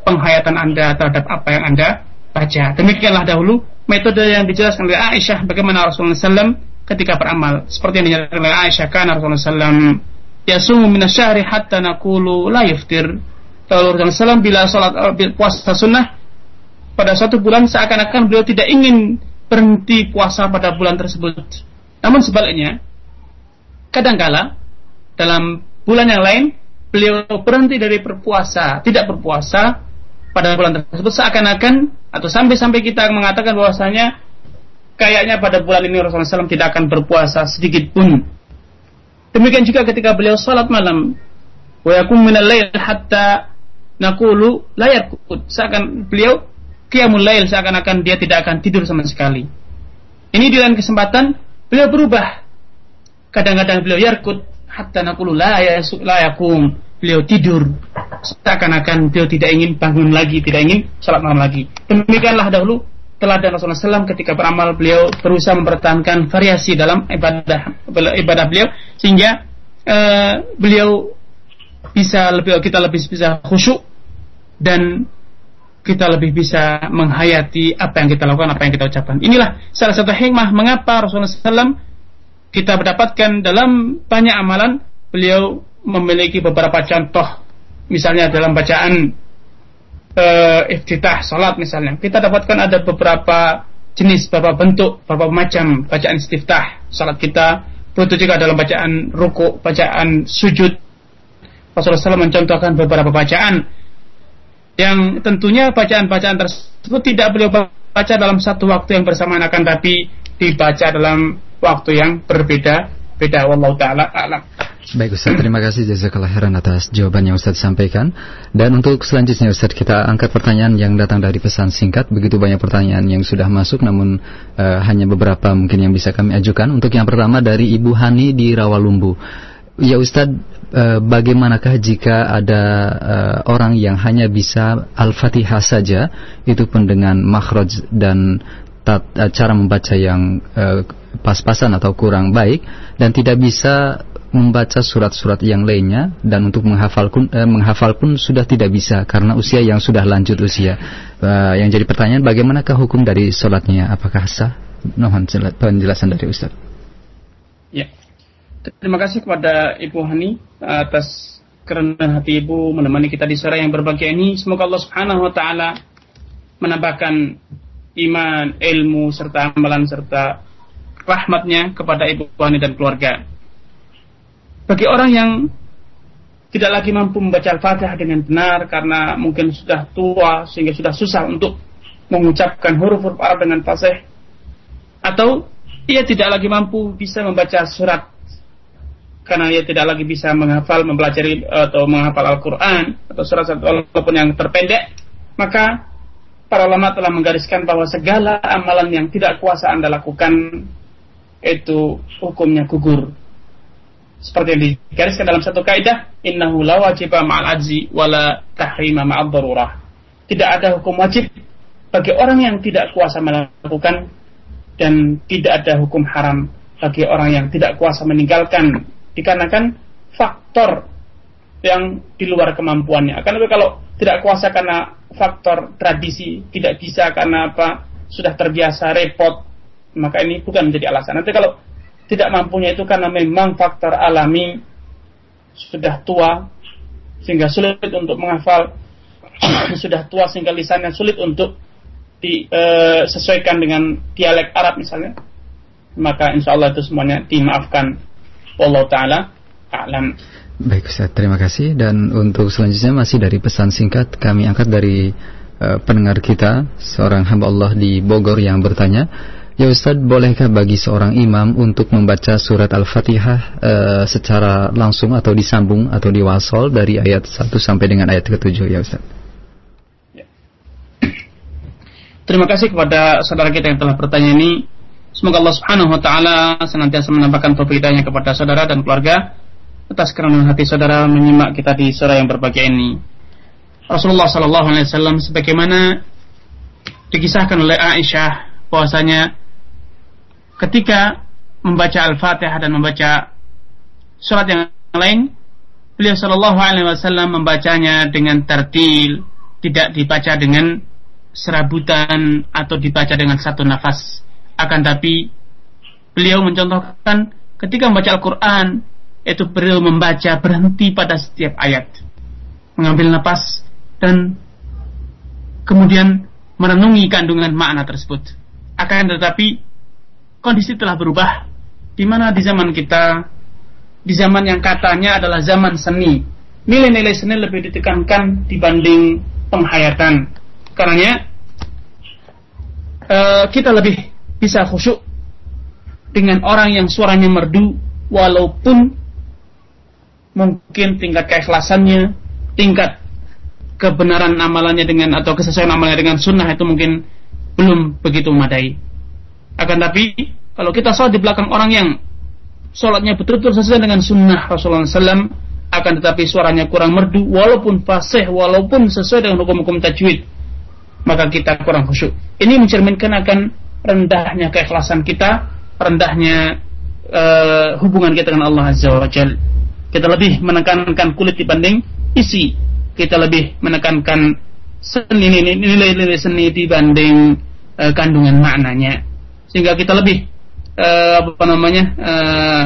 penghayatan Anda terhadap apa yang Anda baca. Demikianlah dahulu metode yang dijelaskan oleh Aisyah bagaimana Rasulullah SAW ketika beramal. Seperti yang dijelaskan oleh Aisyah, kan Rasulullah SAW yasumu minasyari hatta nakulu la yuftir. Lalu Rasulullah SAW bila sholat eh, puasa sunnah pada suatu bulan seakan-akan beliau tidak ingin berhenti puasa pada bulan tersebut. Namun sebaliknya, kadangkala dalam bulan yang lain beliau berhenti dari berpuasa, tidak berpuasa pada bulan tersebut seakan-akan atau sampai-sampai kita mengatakan bahwasanya kayaknya pada bulan ini Rasulullah SAW tidak akan berpuasa sedikit pun. Demikian juga ketika beliau sholat malam, wa yakum lail hatta nakulu layar Seakan beliau qiyamul lail seakan-akan dia tidak akan tidur sama sekali. Ini di lain kesempatan beliau berubah. Kadang-kadang beliau yarkut hatta naqulu la yakum. Beliau tidur seakan-akan beliau tidak ingin bangun lagi, tidak ingin salat malam lagi. Demikianlah dahulu teladan Rasulullah SAW ketika beramal beliau berusaha mempertahankan variasi dalam ibadah ibadah beliau sehingga uh, beliau bisa lebih kita lebih bisa khusyuk dan kita lebih bisa menghayati apa yang kita lakukan, apa yang kita ucapkan. Inilah salah satu hikmah mengapa Rasulullah SAW kita mendapatkan dalam banyak amalan beliau memiliki beberapa contoh, misalnya dalam bacaan uh, iftitah salat misalnya, kita dapatkan ada beberapa jenis, beberapa bentuk, beberapa macam bacaan istiftah salat kita. Begitu juga dalam bacaan ruku, bacaan sujud. Rasulullah SAW mencontohkan beberapa bacaan yang tentunya bacaan-bacaan tersebut tidak beliau baca dalam satu waktu yang bersamaan akan tapi dibaca dalam waktu yang berbeda beda wallahu taala alam. Baik Ustaz, terima kasih jazakallah khairan atas jawaban yang Ustaz sampaikan. Dan untuk selanjutnya Ustaz, kita angkat pertanyaan yang datang dari pesan singkat. Begitu banyak pertanyaan yang sudah masuk namun uh, hanya beberapa mungkin yang bisa kami ajukan. Untuk yang pertama dari Ibu Hani di Rawalumbu. Ya Ustadz, e, bagaimanakah jika ada e, orang yang hanya bisa Al-Fatihah saja, itu pun dengan makhraj dan cara membaca yang pas-pasan atau kurang baik, dan tidak bisa membaca surat-surat yang lainnya, dan untuk menghafal pun, e, menghafal pun sudah tidak bisa karena usia yang sudah lanjut usia. E, yang jadi pertanyaan, bagaimanakah hukum dari sholatnya? Apakah sah? Mohon penjelasan dari Ustaz. Ya. Terima kasih kepada Ibu Hani atas kerendahan hati Ibu menemani kita di sore yang berbahagia ini. Semoga Allah Subhanahu wa taala menambahkan iman, ilmu serta amalan serta rahmatnya kepada Ibu Hani dan keluarga. Bagi orang yang tidak lagi mampu membaca Al-Fatihah dengan benar karena mungkin sudah tua sehingga sudah susah untuk mengucapkan huruf-huruf Arab dengan fasih atau ia tidak lagi mampu bisa membaca surat karena ia tidak lagi bisa menghafal, mempelajari atau menghafal Al-Quran atau surat-surat walaupun yang terpendek, maka para ulama telah menggariskan bahwa segala amalan yang tidak kuasa anda lakukan itu hukumnya gugur. Seperti yang digariskan dalam satu kaidah innahu la wajiba ma'al ajzi wala tahrima ma'ad darurah tidak ada hukum wajib bagi orang yang tidak kuasa melakukan dan tidak ada hukum haram bagi orang yang tidak kuasa meninggalkan dikarenakan faktor yang di luar kemampuannya. Akan tapi kalau tidak kuasa karena faktor tradisi, tidak bisa karena apa sudah terbiasa repot, maka ini bukan menjadi alasan. Nanti kalau tidak mampunya itu karena memang faktor alami sudah tua sehingga sulit untuk menghafal. Sudah tua sehingga lisannya sulit untuk disesuaikan e, dengan dialek Arab misalnya. Maka insya Allah itu semuanya dimaafkan. Allah Ta'ala alam. Baik Ustaz, terima kasih. Dan untuk selanjutnya masih dari pesan singkat kami angkat dari uh, pendengar kita. Seorang hamba Allah di Bogor yang bertanya Ya Ustadz, bolehkah bagi seorang imam untuk membaca surat Al-Fatihah uh, secara langsung atau disambung atau diwasol dari ayat 1 sampai dengan ayat ke-7 ya Ustadz? Ya. Terima kasih kepada saudara kita yang telah bertanya ini. Semoga Allah Subhanahu wa taala senantiasa menambahkan taufiknya kepada saudara dan keluarga atas kerenan hati saudara menyimak kita di surah yang berbahagia ini. Rasulullah Sallallahu Alaihi Wasallam sebagaimana dikisahkan oleh Aisyah bahwasanya ketika membaca Al-Fatihah dan membaca surat yang lain, beliau Shallallahu Alaihi Wasallam membacanya dengan tertil, tidak dibaca dengan serabutan atau dibaca dengan satu nafas. Akan tapi beliau mencontohkan ketika membaca Al-Quran itu beliau membaca berhenti pada setiap ayat, mengambil nafas dan kemudian merenungi kandungan makna tersebut. Akan tetapi kondisi telah berubah. Di mana di zaman kita di zaman yang katanya adalah zaman seni. Nilai-nilai seni lebih ditekankan dibanding penghayatan. Karenanya uh, kita lebih bisa khusyuk dengan orang yang suaranya merdu walaupun mungkin tingkat keikhlasannya tingkat kebenaran amalannya dengan atau kesesuaian amalannya dengan sunnah itu mungkin belum begitu memadai akan tapi kalau kita sholat di belakang orang yang sholatnya betul-betul sesuai dengan sunnah Rasulullah SAW, akan tetapi suaranya kurang merdu, walaupun fasih, walaupun sesuai dengan hukum-hukum tajwid, maka kita kurang khusyuk. Ini mencerminkan akan rendahnya keikhlasan kita, rendahnya uh, hubungan kita dengan Allah Azza wa Jal. Kita lebih menekankan kulit dibanding isi. Kita lebih menekankan seni nilai-nilai seni dibanding uh, kandungan maknanya sehingga kita lebih uh, apa namanya uh,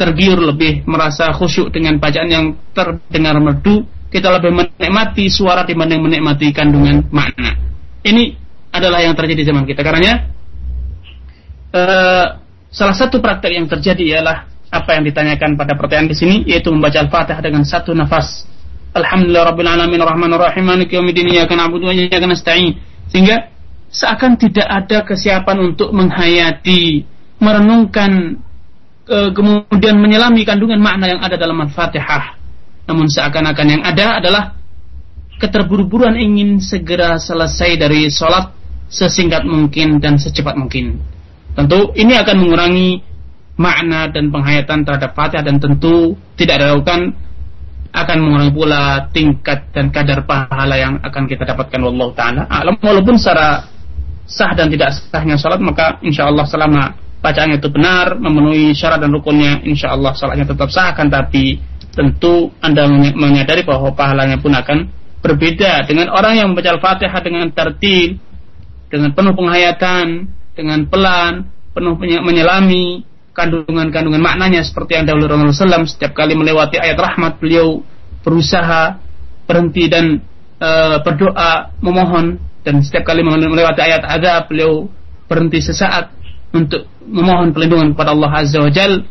tergiur lebih merasa khusyuk dengan bacaan yang terdengar merdu kita lebih menikmati suara dibanding menikmati kandungan makna. Ini adalah yang terjadi di zaman kita. Karenanya uh, salah satu praktek yang terjadi ialah apa yang ditanyakan pada pertanyaan di sini yaitu membaca al-fatihah dengan satu nafas. Alhamdulillah Rabbil Alamin Rahman Rahim Maliki Iyyaka na'budu wa iyyaka nasta'in. Sehingga seakan tidak ada kesiapan untuk menghayati, merenungkan, e, kemudian menyelami kandungan makna yang ada dalam Al-Fatihah. Namun seakan-akan yang ada adalah keterburu-buruan ingin segera selesai dari sholat sesingkat mungkin dan secepat mungkin. Tentu ini akan mengurangi makna dan penghayatan terhadap Fatihah dan tentu tidak dilakukan akan mengurangi pula tingkat dan kadar pahala yang akan kita dapatkan wallahu taala walaupun secara sah dan tidak sahnya sholat maka insya Allah selama bacaannya itu benar memenuhi syarat dan rukunnya insya Allah sholatnya tetap sah akan tapi tentu anda menyadari bahwa pahalanya pun akan berbeda dengan orang yang membaca al-fatihah dengan tertil dengan penuh penghayatan dengan pelan penuh menyelami kandungan-kandungan maknanya seperti yang dahulu Rasulullah SAW setiap kali melewati ayat rahmat beliau berusaha berhenti dan e, berdoa memohon dan setiap kali melewati ayat azab beliau berhenti sesaat untuk memohon perlindungan kepada Allah Azza wa Jal.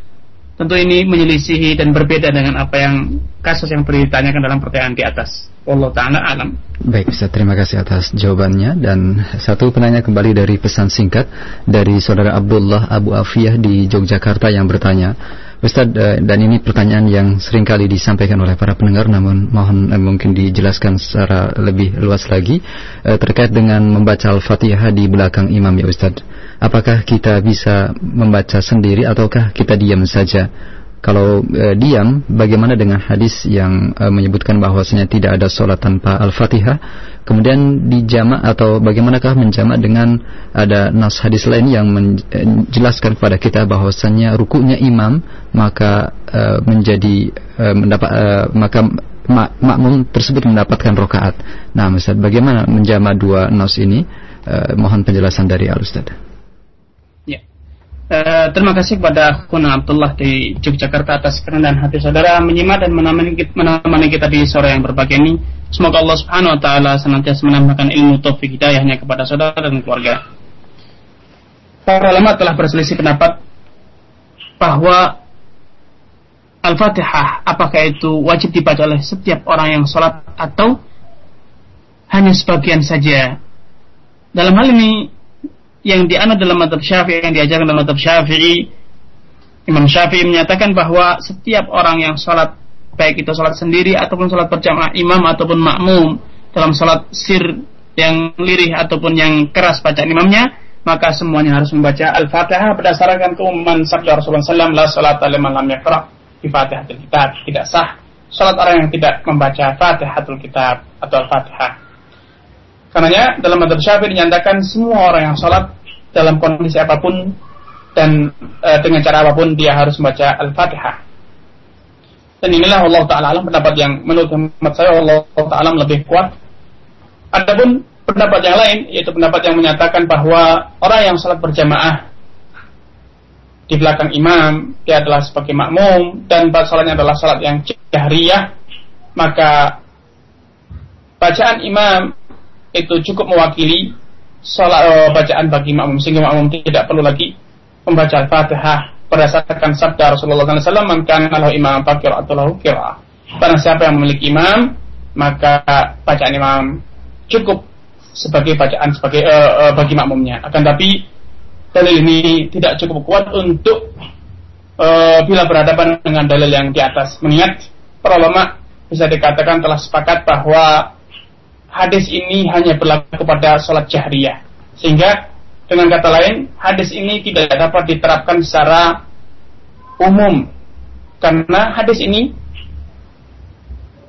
Tentu ini menyelisihi dan berbeda dengan apa yang kasus yang ditanyakan dalam pertanyaan di atas. Allah Ta'ala alam. Baik Ustaz, terima kasih atas jawabannya. Dan satu penanya kembali dari pesan singkat dari saudara Abdullah Abu Afiyah di Yogyakarta yang bertanya Ustaz, uh, dan ini pertanyaan yang sering kali disampaikan oleh para pendengar, namun mohon uh, mungkin dijelaskan secara lebih luas lagi uh, terkait dengan membaca Al-Fatihah di belakang imam ya Ustaz. Apakah kita bisa membaca sendiri ataukah kita diam saja kalau e, diam, bagaimana dengan hadis yang e, menyebutkan bahwasanya tidak ada sholat tanpa al-fatihah? Kemudian dijamak atau bagaimanakah menjamak dengan ada nas hadis lain yang menjelaskan kepada kita bahwasanya rukunya imam maka e, menjadi e, mendapat e, maka mak makmum tersebut mendapatkan rokaat. Nah, Ustaz, bagaimana menjamak dua nas ini? E, mohon penjelasan dari Al Ustaz. Uh, terima kasih kepada Kuna Abdullah di Yogyakarta atas kerendahan hati saudara menyimak dan menemani kita di sore yang berbahagia ini. Semoga Allah Subhanahu wa taala senantiasa menambahkan ilmu taufik hidayahnya kepada saudara dan keluarga. Para ulama telah berselisih pendapat bahwa Al-Fatihah apakah itu wajib dibaca oleh setiap orang yang sholat atau hanya sebagian saja. Dalam hal ini yang dianut dalam madhab syafi'i yang diajarkan dalam madhab syafi'i Imam Syafi'i menyatakan bahwa setiap orang yang sholat baik itu sholat sendiri ataupun sholat berjamaah imam ataupun makmum dalam sholat sir yang lirih ataupun yang keras bacaan imamnya maka semuanya harus membaca Al-Fatihah berdasarkan keumuman sabda Rasulullah SAW la sholat liman lam yakra di Fatihatul Kitab. Tidak sah sholat orang yang tidak membaca Fatihatul Kitab atau Al-Fatihah Karenanya dalam madhab syafi'i dinyatakan semua orang yang sholat dalam kondisi apa pun dan e, dengan cara apa pun dia harus membaca Al-Fatihah. Dan inilah Allah Ta'ala alam pendapat yang menurut hemat saya Allah Ta'ala lebih kuat. Adapun pendapat yang lain yaitu pendapat yang menyatakan bahwa orang yang sholat berjamaah di belakang imam dia adalah sebagai makmum dan sholatnya adalah sholat yang jahriyah maka bacaan imam itu cukup mewakili sholat uh, bacaan bagi makmum sehingga makmum tidak perlu lagi membaca Al-Fatihah berdasarkan sabda Rasulullah SAW man kana lahu imam fakir atau lahu kira barang siapa yang memiliki imam maka bacaan imam cukup sebagai bacaan sebagai uh, uh, bagi makmumnya. Akan tapi dalil ini tidak cukup kuat untuk uh, bila berhadapan dengan dalil yang di atas. Mengingat para ulama bisa dikatakan telah sepakat bahwa hadis ini hanya berlaku kepada sholat jahriyah. Sehingga dengan kata lain, hadis ini tidak dapat diterapkan secara umum. Karena hadis ini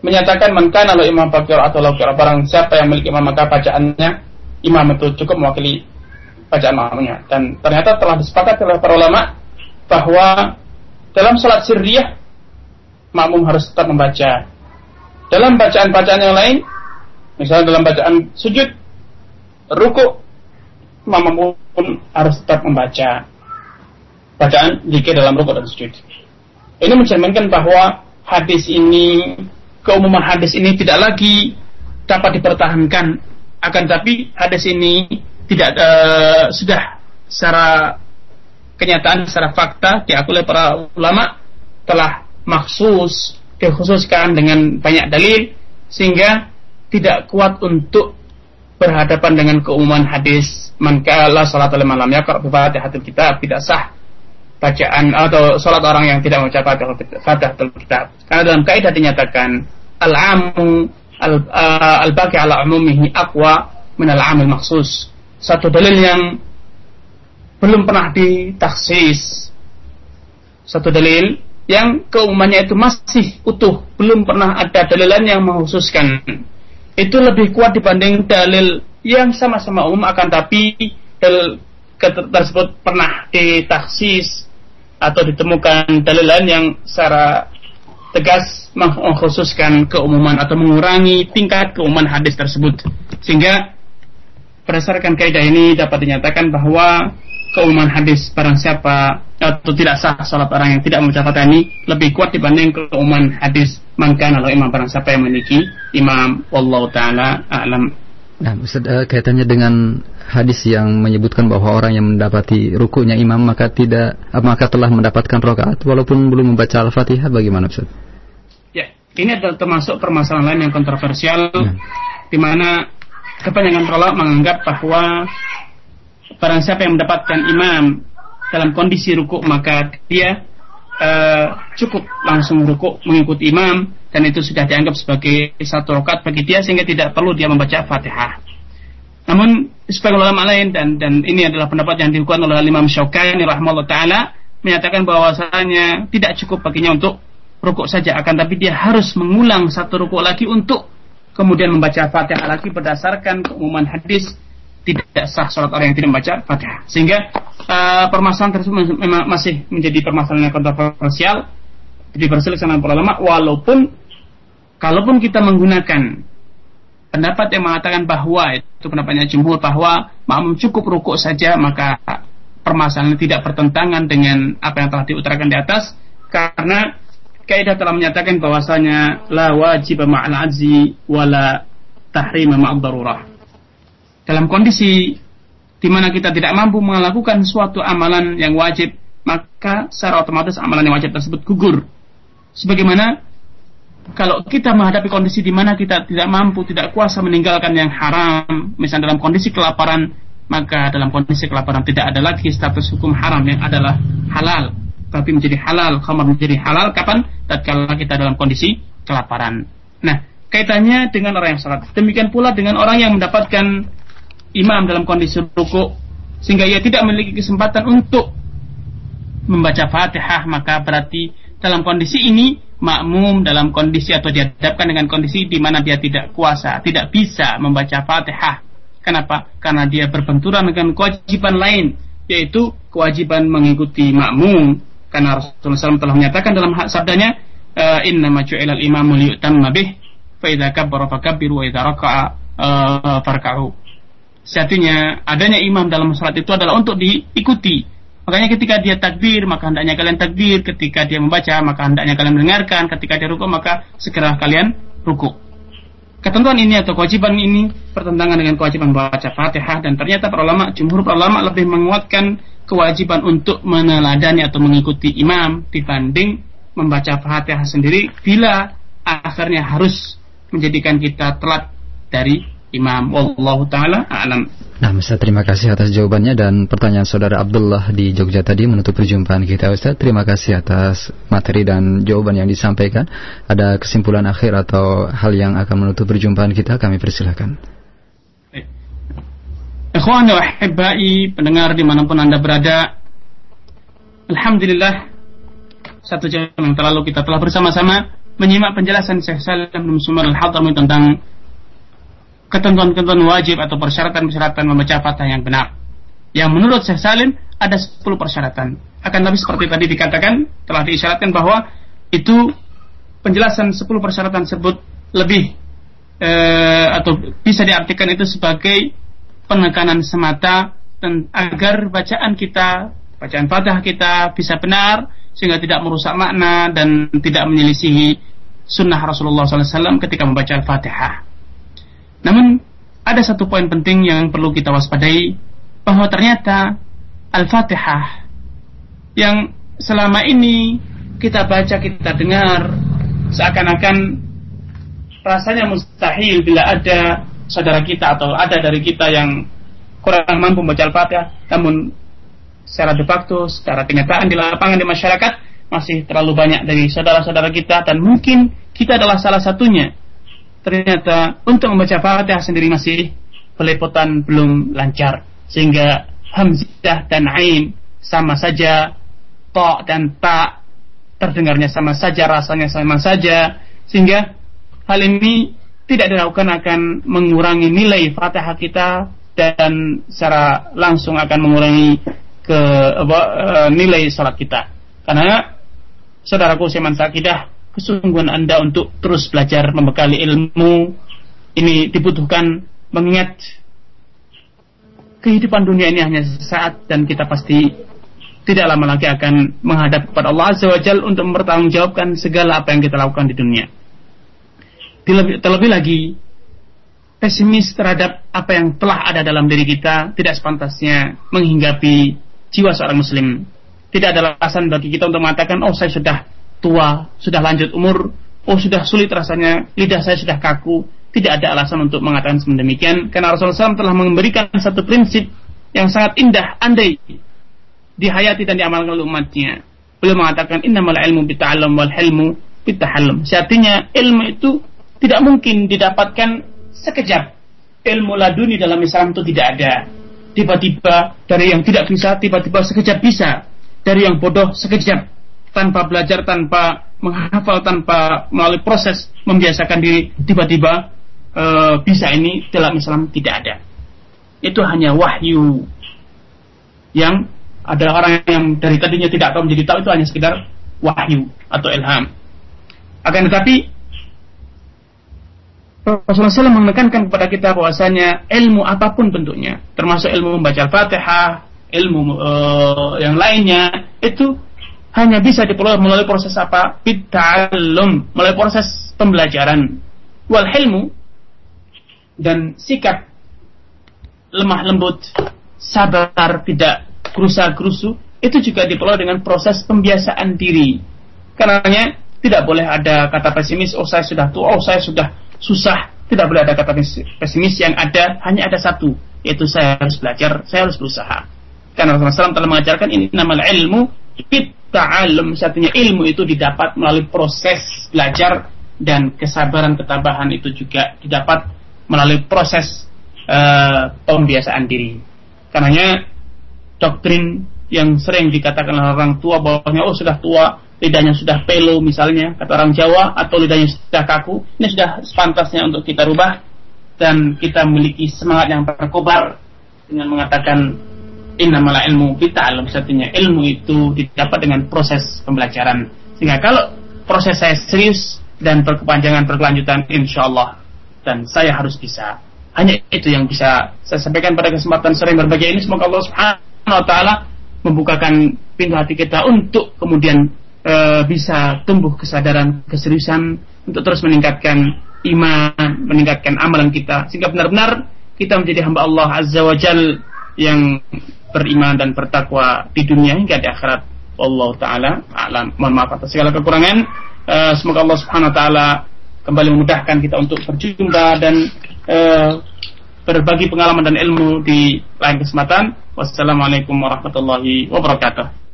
menyatakan menkan kalau imam fakir atau lokir barang siapa yang memiliki imam maka bacaannya imam itu cukup mewakili bacaan makmumnya dan ternyata telah disepakati oleh para ulama bahwa dalam sholat sirriyah makmum harus tetap membaca dalam bacaan-bacaan yang lain Misalnya dalam bacaan sujud, ruku, mama pun harus tetap membaca bacaan jika dalam ruku dan sujud. Ini mencerminkan bahwa hadis ini, keumuman hadis ini tidak lagi dapat dipertahankan. Akan tapi hadis ini tidak uh, sudah secara kenyataan, secara fakta diakui oleh para ulama telah maksus dikhususkan dengan banyak dalil sehingga tidak kuat untuk berhadapan dengan keumuman hadis man kala salat oleh malam ya kalau Fatihatul Kitab tidak sah bacaan atau salat orang yang tidak membaca Fatihatul Kitab. Karena dalam kaidah dinyatakan al-amu al-baqi al ala umumihi aqwa min al-amil maksus. Satu dalil yang belum pernah ditaksis. Satu dalil yang keumumannya itu masih utuh, belum pernah ada dalilan yang menghususkan itu lebih kuat dibanding dalil yang sama-sama umum akan tapi dalil tersebut pernah ditaksis atau ditemukan dalil lain yang secara tegas mengkhususkan keumuman atau mengurangi tingkat keumuman hadis tersebut. Sehingga berdasarkan kaidah ini dapat dinyatakan bahwa keumuman hadis barang siapa atau tidak sah salat orang yang tidak membaca Fatihah ini lebih kuat dibanding keumuman hadis mangkan atau imam barang siapa yang memiliki imam wallahu taala alam. Nah, Ustaz, uh, kaitannya dengan hadis yang menyebutkan bahwa orang yang mendapati rukunya imam maka tidak uh, maka telah mendapatkan rakaat walaupun belum membaca Al-Fatihah bagaimana Ustaz? Ya, ini adalah termasuk permasalahan lain yang kontroversial ya. di mana kebanyakan ulama menganggap bahwa barang siapa yang mendapatkan imam dalam kondisi ruku maka dia uh, cukup langsung ruku mengikuti imam dan itu sudah dianggap sebagai satu rokat bagi dia sehingga tidak perlu dia membaca fatihah. Namun sebagai ulama lain dan dan ini adalah pendapat yang dilakukan oleh Imam Syaukani rahimahullah taala menyatakan bahwasanya tidak cukup baginya untuk rukuk saja akan tapi dia harus mengulang satu rukuk lagi untuk kemudian membaca Fatihah lagi berdasarkan keumuman hadis tidak sah sholat orang yang tidak membaca Fatihah sehingga uh, permasalahan tersebut memang masih menjadi permasalahan yang kontroversial diperselisihkan para ulama walaupun kalaupun kita menggunakan pendapat yang mengatakan bahwa itu pendapatnya jumhur bahwa makmum cukup rukuk saja maka permasalahan tidak bertentangan dengan apa yang telah diutarakan di atas karena kaidah telah menyatakan bahwasanya la wajib ma'al azzi wala tahrim ma'ad darurah. Dalam kondisi di mana kita tidak mampu melakukan suatu amalan yang wajib, maka secara otomatis amalan yang wajib tersebut gugur. Sebagaimana kalau kita menghadapi kondisi di mana kita tidak mampu, tidak kuasa meninggalkan yang haram, misalnya dalam kondisi kelaparan, maka dalam kondisi kelaparan tidak ada lagi status hukum haram yang adalah halal, tapi menjadi halal, khamar menjadi halal kapan? Tatkala kita dalam kondisi kelaparan. Nah, kaitannya dengan orang yang salat. Demikian pula dengan orang yang mendapatkan imam dalam kondisi ruku sehingga ia tidak memiliki kesempatan untuk membaca Fatihah, maka berarti dalam kondisi ini makmum dalam kondisi atau dihadapkan dengan kondisi di mana dia tidak kuasa, tidak bisa membaca Fatihah. Kenapa? Karena dia berbenturan dengan kewajiban lain, yaitu kewajiban mengikuti makmum. Karena Rasulullah SAW telah menyatakan dalam hak sabdanya, eh, Inna maju'ilal imamu liyutamma bih, fa idza kabbara fakabbiru wa idza raka'a uh, farka'u. Sejatinya adanya imam dalam salat itu adalah untuk diikuti Makanya ketika dia takbir, maka hendaknya kalian takbir. Ketika dia membaca, maka hendaknya kalian mendengarkan. Ketika dia ruku, maka segera kalian ruku. Ketentuan ini atau kewajiban ini bertentangan dengan kewajiban membaca Fatihah dan ternyata para ulama, jumhur para ulama lebih menguatkan kewajiban untuk meneladani atau mengikuti imam dibanding membaca Fatihah sendiri bila akhirnya harus menjadikan kita telat dari imam. Wallahu taala a'lam. Nah, Ustaz terima kasih atas jawabannya dan pertanyaan saudara Abdullah di Jogja tadi menutup perjumpaan kita Ustaz. Terima kasih atas materi dan jawaban yang disampaikan. Ada kesimpulan akhir atau hal yang akan menutup perjumpaan kita kami persilahkan. Ikhwan wa ahibbai pendengar di mana pun anda berada Alhamdulillah satu jam yang terlalu kita telah bersama-sama menyimak penjelasan Syekh Salim bin Sumar al-Hatami tentang ketentuan-ketentuan wajib atau persyaratan-persyaratan membaca fatah yang benar. Yang menurut Syekh Salim ada 10 persyaratan. Akan tapi seperti tadi dikatakan telah diisyaratkan bahwa itu penjelasan 10 persyaratan tersebut lebih eh, atau bisa diartikan itu sebagai penekanan semata dan agar bacaan kita, bacaan fatah kita bisa benar sehingga tidak merusak makna dan tidak menyelisihi sunnah Rasulullah SAW ketika membaca Al-Fatihah. Namun ada satu poin penting yang perlu kita waspadai bahwa ternyata Al-Fatihah yang selama ini kita baca, kita dengar seakan-akan rasanya mustahil bila ada saudara kita atau ada dari kita yang kurang mampu membaca Al-Fatihah. Namun secara de facto, secara kenyataan di lapangan di masyarakat masih terlalu banyak dari saudara-saudara kita dan mungkin kita adalah salah satunya ternyata untuk membaca Fatihah sendiri masih pelepotan belum lancar. Sehingga hamzah dan ain sama saja ta dan ta terdengarnya sama saja rasanya sama saja. Sehingga hal ini tidak dilakukan akan mengurangi nilai Fatihah kita dan secara langsung akan mengurangi ke apa, eh, nilai salat kita. Karena saudaraku seman sakidah kesungguhan Anda untuk terus belajar membekali ilmu ini dibutuhkan mengingat kehidupan dunia ini hanya sesaat dan kita pasti tidak lama lagi akan menghadap kepada Allah Azza wa Jal untuk mempertanggungjawabkan segala apa yang kita lakukan di dunia. Terlebih, terlebih lagi, pesimis terhadap apa yang telah ada dalam diri kita tidak sepantasnya menghinggapi jiwa seorang muslim. Tidak ada alasan bagi kita untuk mengatakan, oh saya sudah tua, sudah lanjut umur, oh sudah sulit rasanya, lidah saya sudah kaku. Tidak ada alasan untuk mengatakan demikian karena Rasulullah SAW telah memberikan satu prinsip yang sangat indah andai dihayati dan diamalkan oleh umatnya. Beliau mengatakan innamal ilmu bita'allam wal hilmu bitahallum. Artinya ilmu itu tidak mungkin didapatkan sekejap. Ilmu laduni dalam Islam itu tidak ada. Tiba-tiba dari yang tidak bisa, tiba-tiba sekejap bisa dari yang bodoh sekejap tanpa belajar, tanpa menghafal, tanpa melalui proses membiasakan diri tiba-tiba e, bisa ini dalam Islam tidak ada. Itu hanya wahyu yang adalah orang yang dari tadinya tidak tahu menjadi tahu itu hanya sekedar wahyu atau ilham. Akan tetapi Rasulullah SAW menekankan kepada kita bahwasanya ilmu apa pun bentuknya, termasuk ilmu membaca Al-Fatihah, ilmu uh, yang lainnya, itu hanya bisa diperoleh melalui proses apa? Bid'alum, melalui proses pembelajaran. Wal ilmu dan sikap lemah lembut, sabar, tidak gerusa-gerusu, itu juga diperoleh dengan proses pembiasaan diri. Karenanya tidak boleh ada kata pesimis, oh saya sudah tua, oh saya sudah susah. Tidak boleh ada kata pesimis yang ada hanya ada satu, yaitu saya harus belajar, saya harus berusaha. Karena Rasulullah SAW telah mengajarkan ini nama ilmu ta'allum satunya ilmu itu didapat melalui proses belajar dan kesabaran ketabahan itu juga didapat melalui proses uh, pembiasaan diri. Karenanya doktrin yang sering dikatakan oleh orang tua bahwa oh sudah tua lidahnya sudah pelo misalnya kata orang Jawa atau lidahnya sudah kaku ini sudah sepantasnya untuk kita rubah dan kita memiliki semangat yang berkobar dengan mengatakan innamala ilmu kita alam satunya ilmu itu didapat dengan proses pembelajaran. Sehingga kalau proses saya serius dan berkepanjangan berkelanjutan insya Allah dan saya harus bisa. Hanya itu yang bisa saya sampaikan pada kesempatan sering berbagi ini. Semoga Allah subhanahu wa ta'ala membukakan pintu hati kita untuk kemudian e, bisa tumbuh kesadaran, keseriusan untuk terus meningkatkan iman, meningkatkan amalan kita. Sehingga benar-benar kita menjadi hamba Allah Azza wa Jal yang beriman dan bertakwa di dunia hingga di akhirat. Allah taala alam. Mohon maaf atas segala kekurangan. E, semoga Allah Subhanahu wa taala kembali memudahkan kita untuk berjumpa dan e, berbagi pengalaman dan ilmu di lain kesempatan. Wassalamualaikum warahmatullahi wabarakatuh.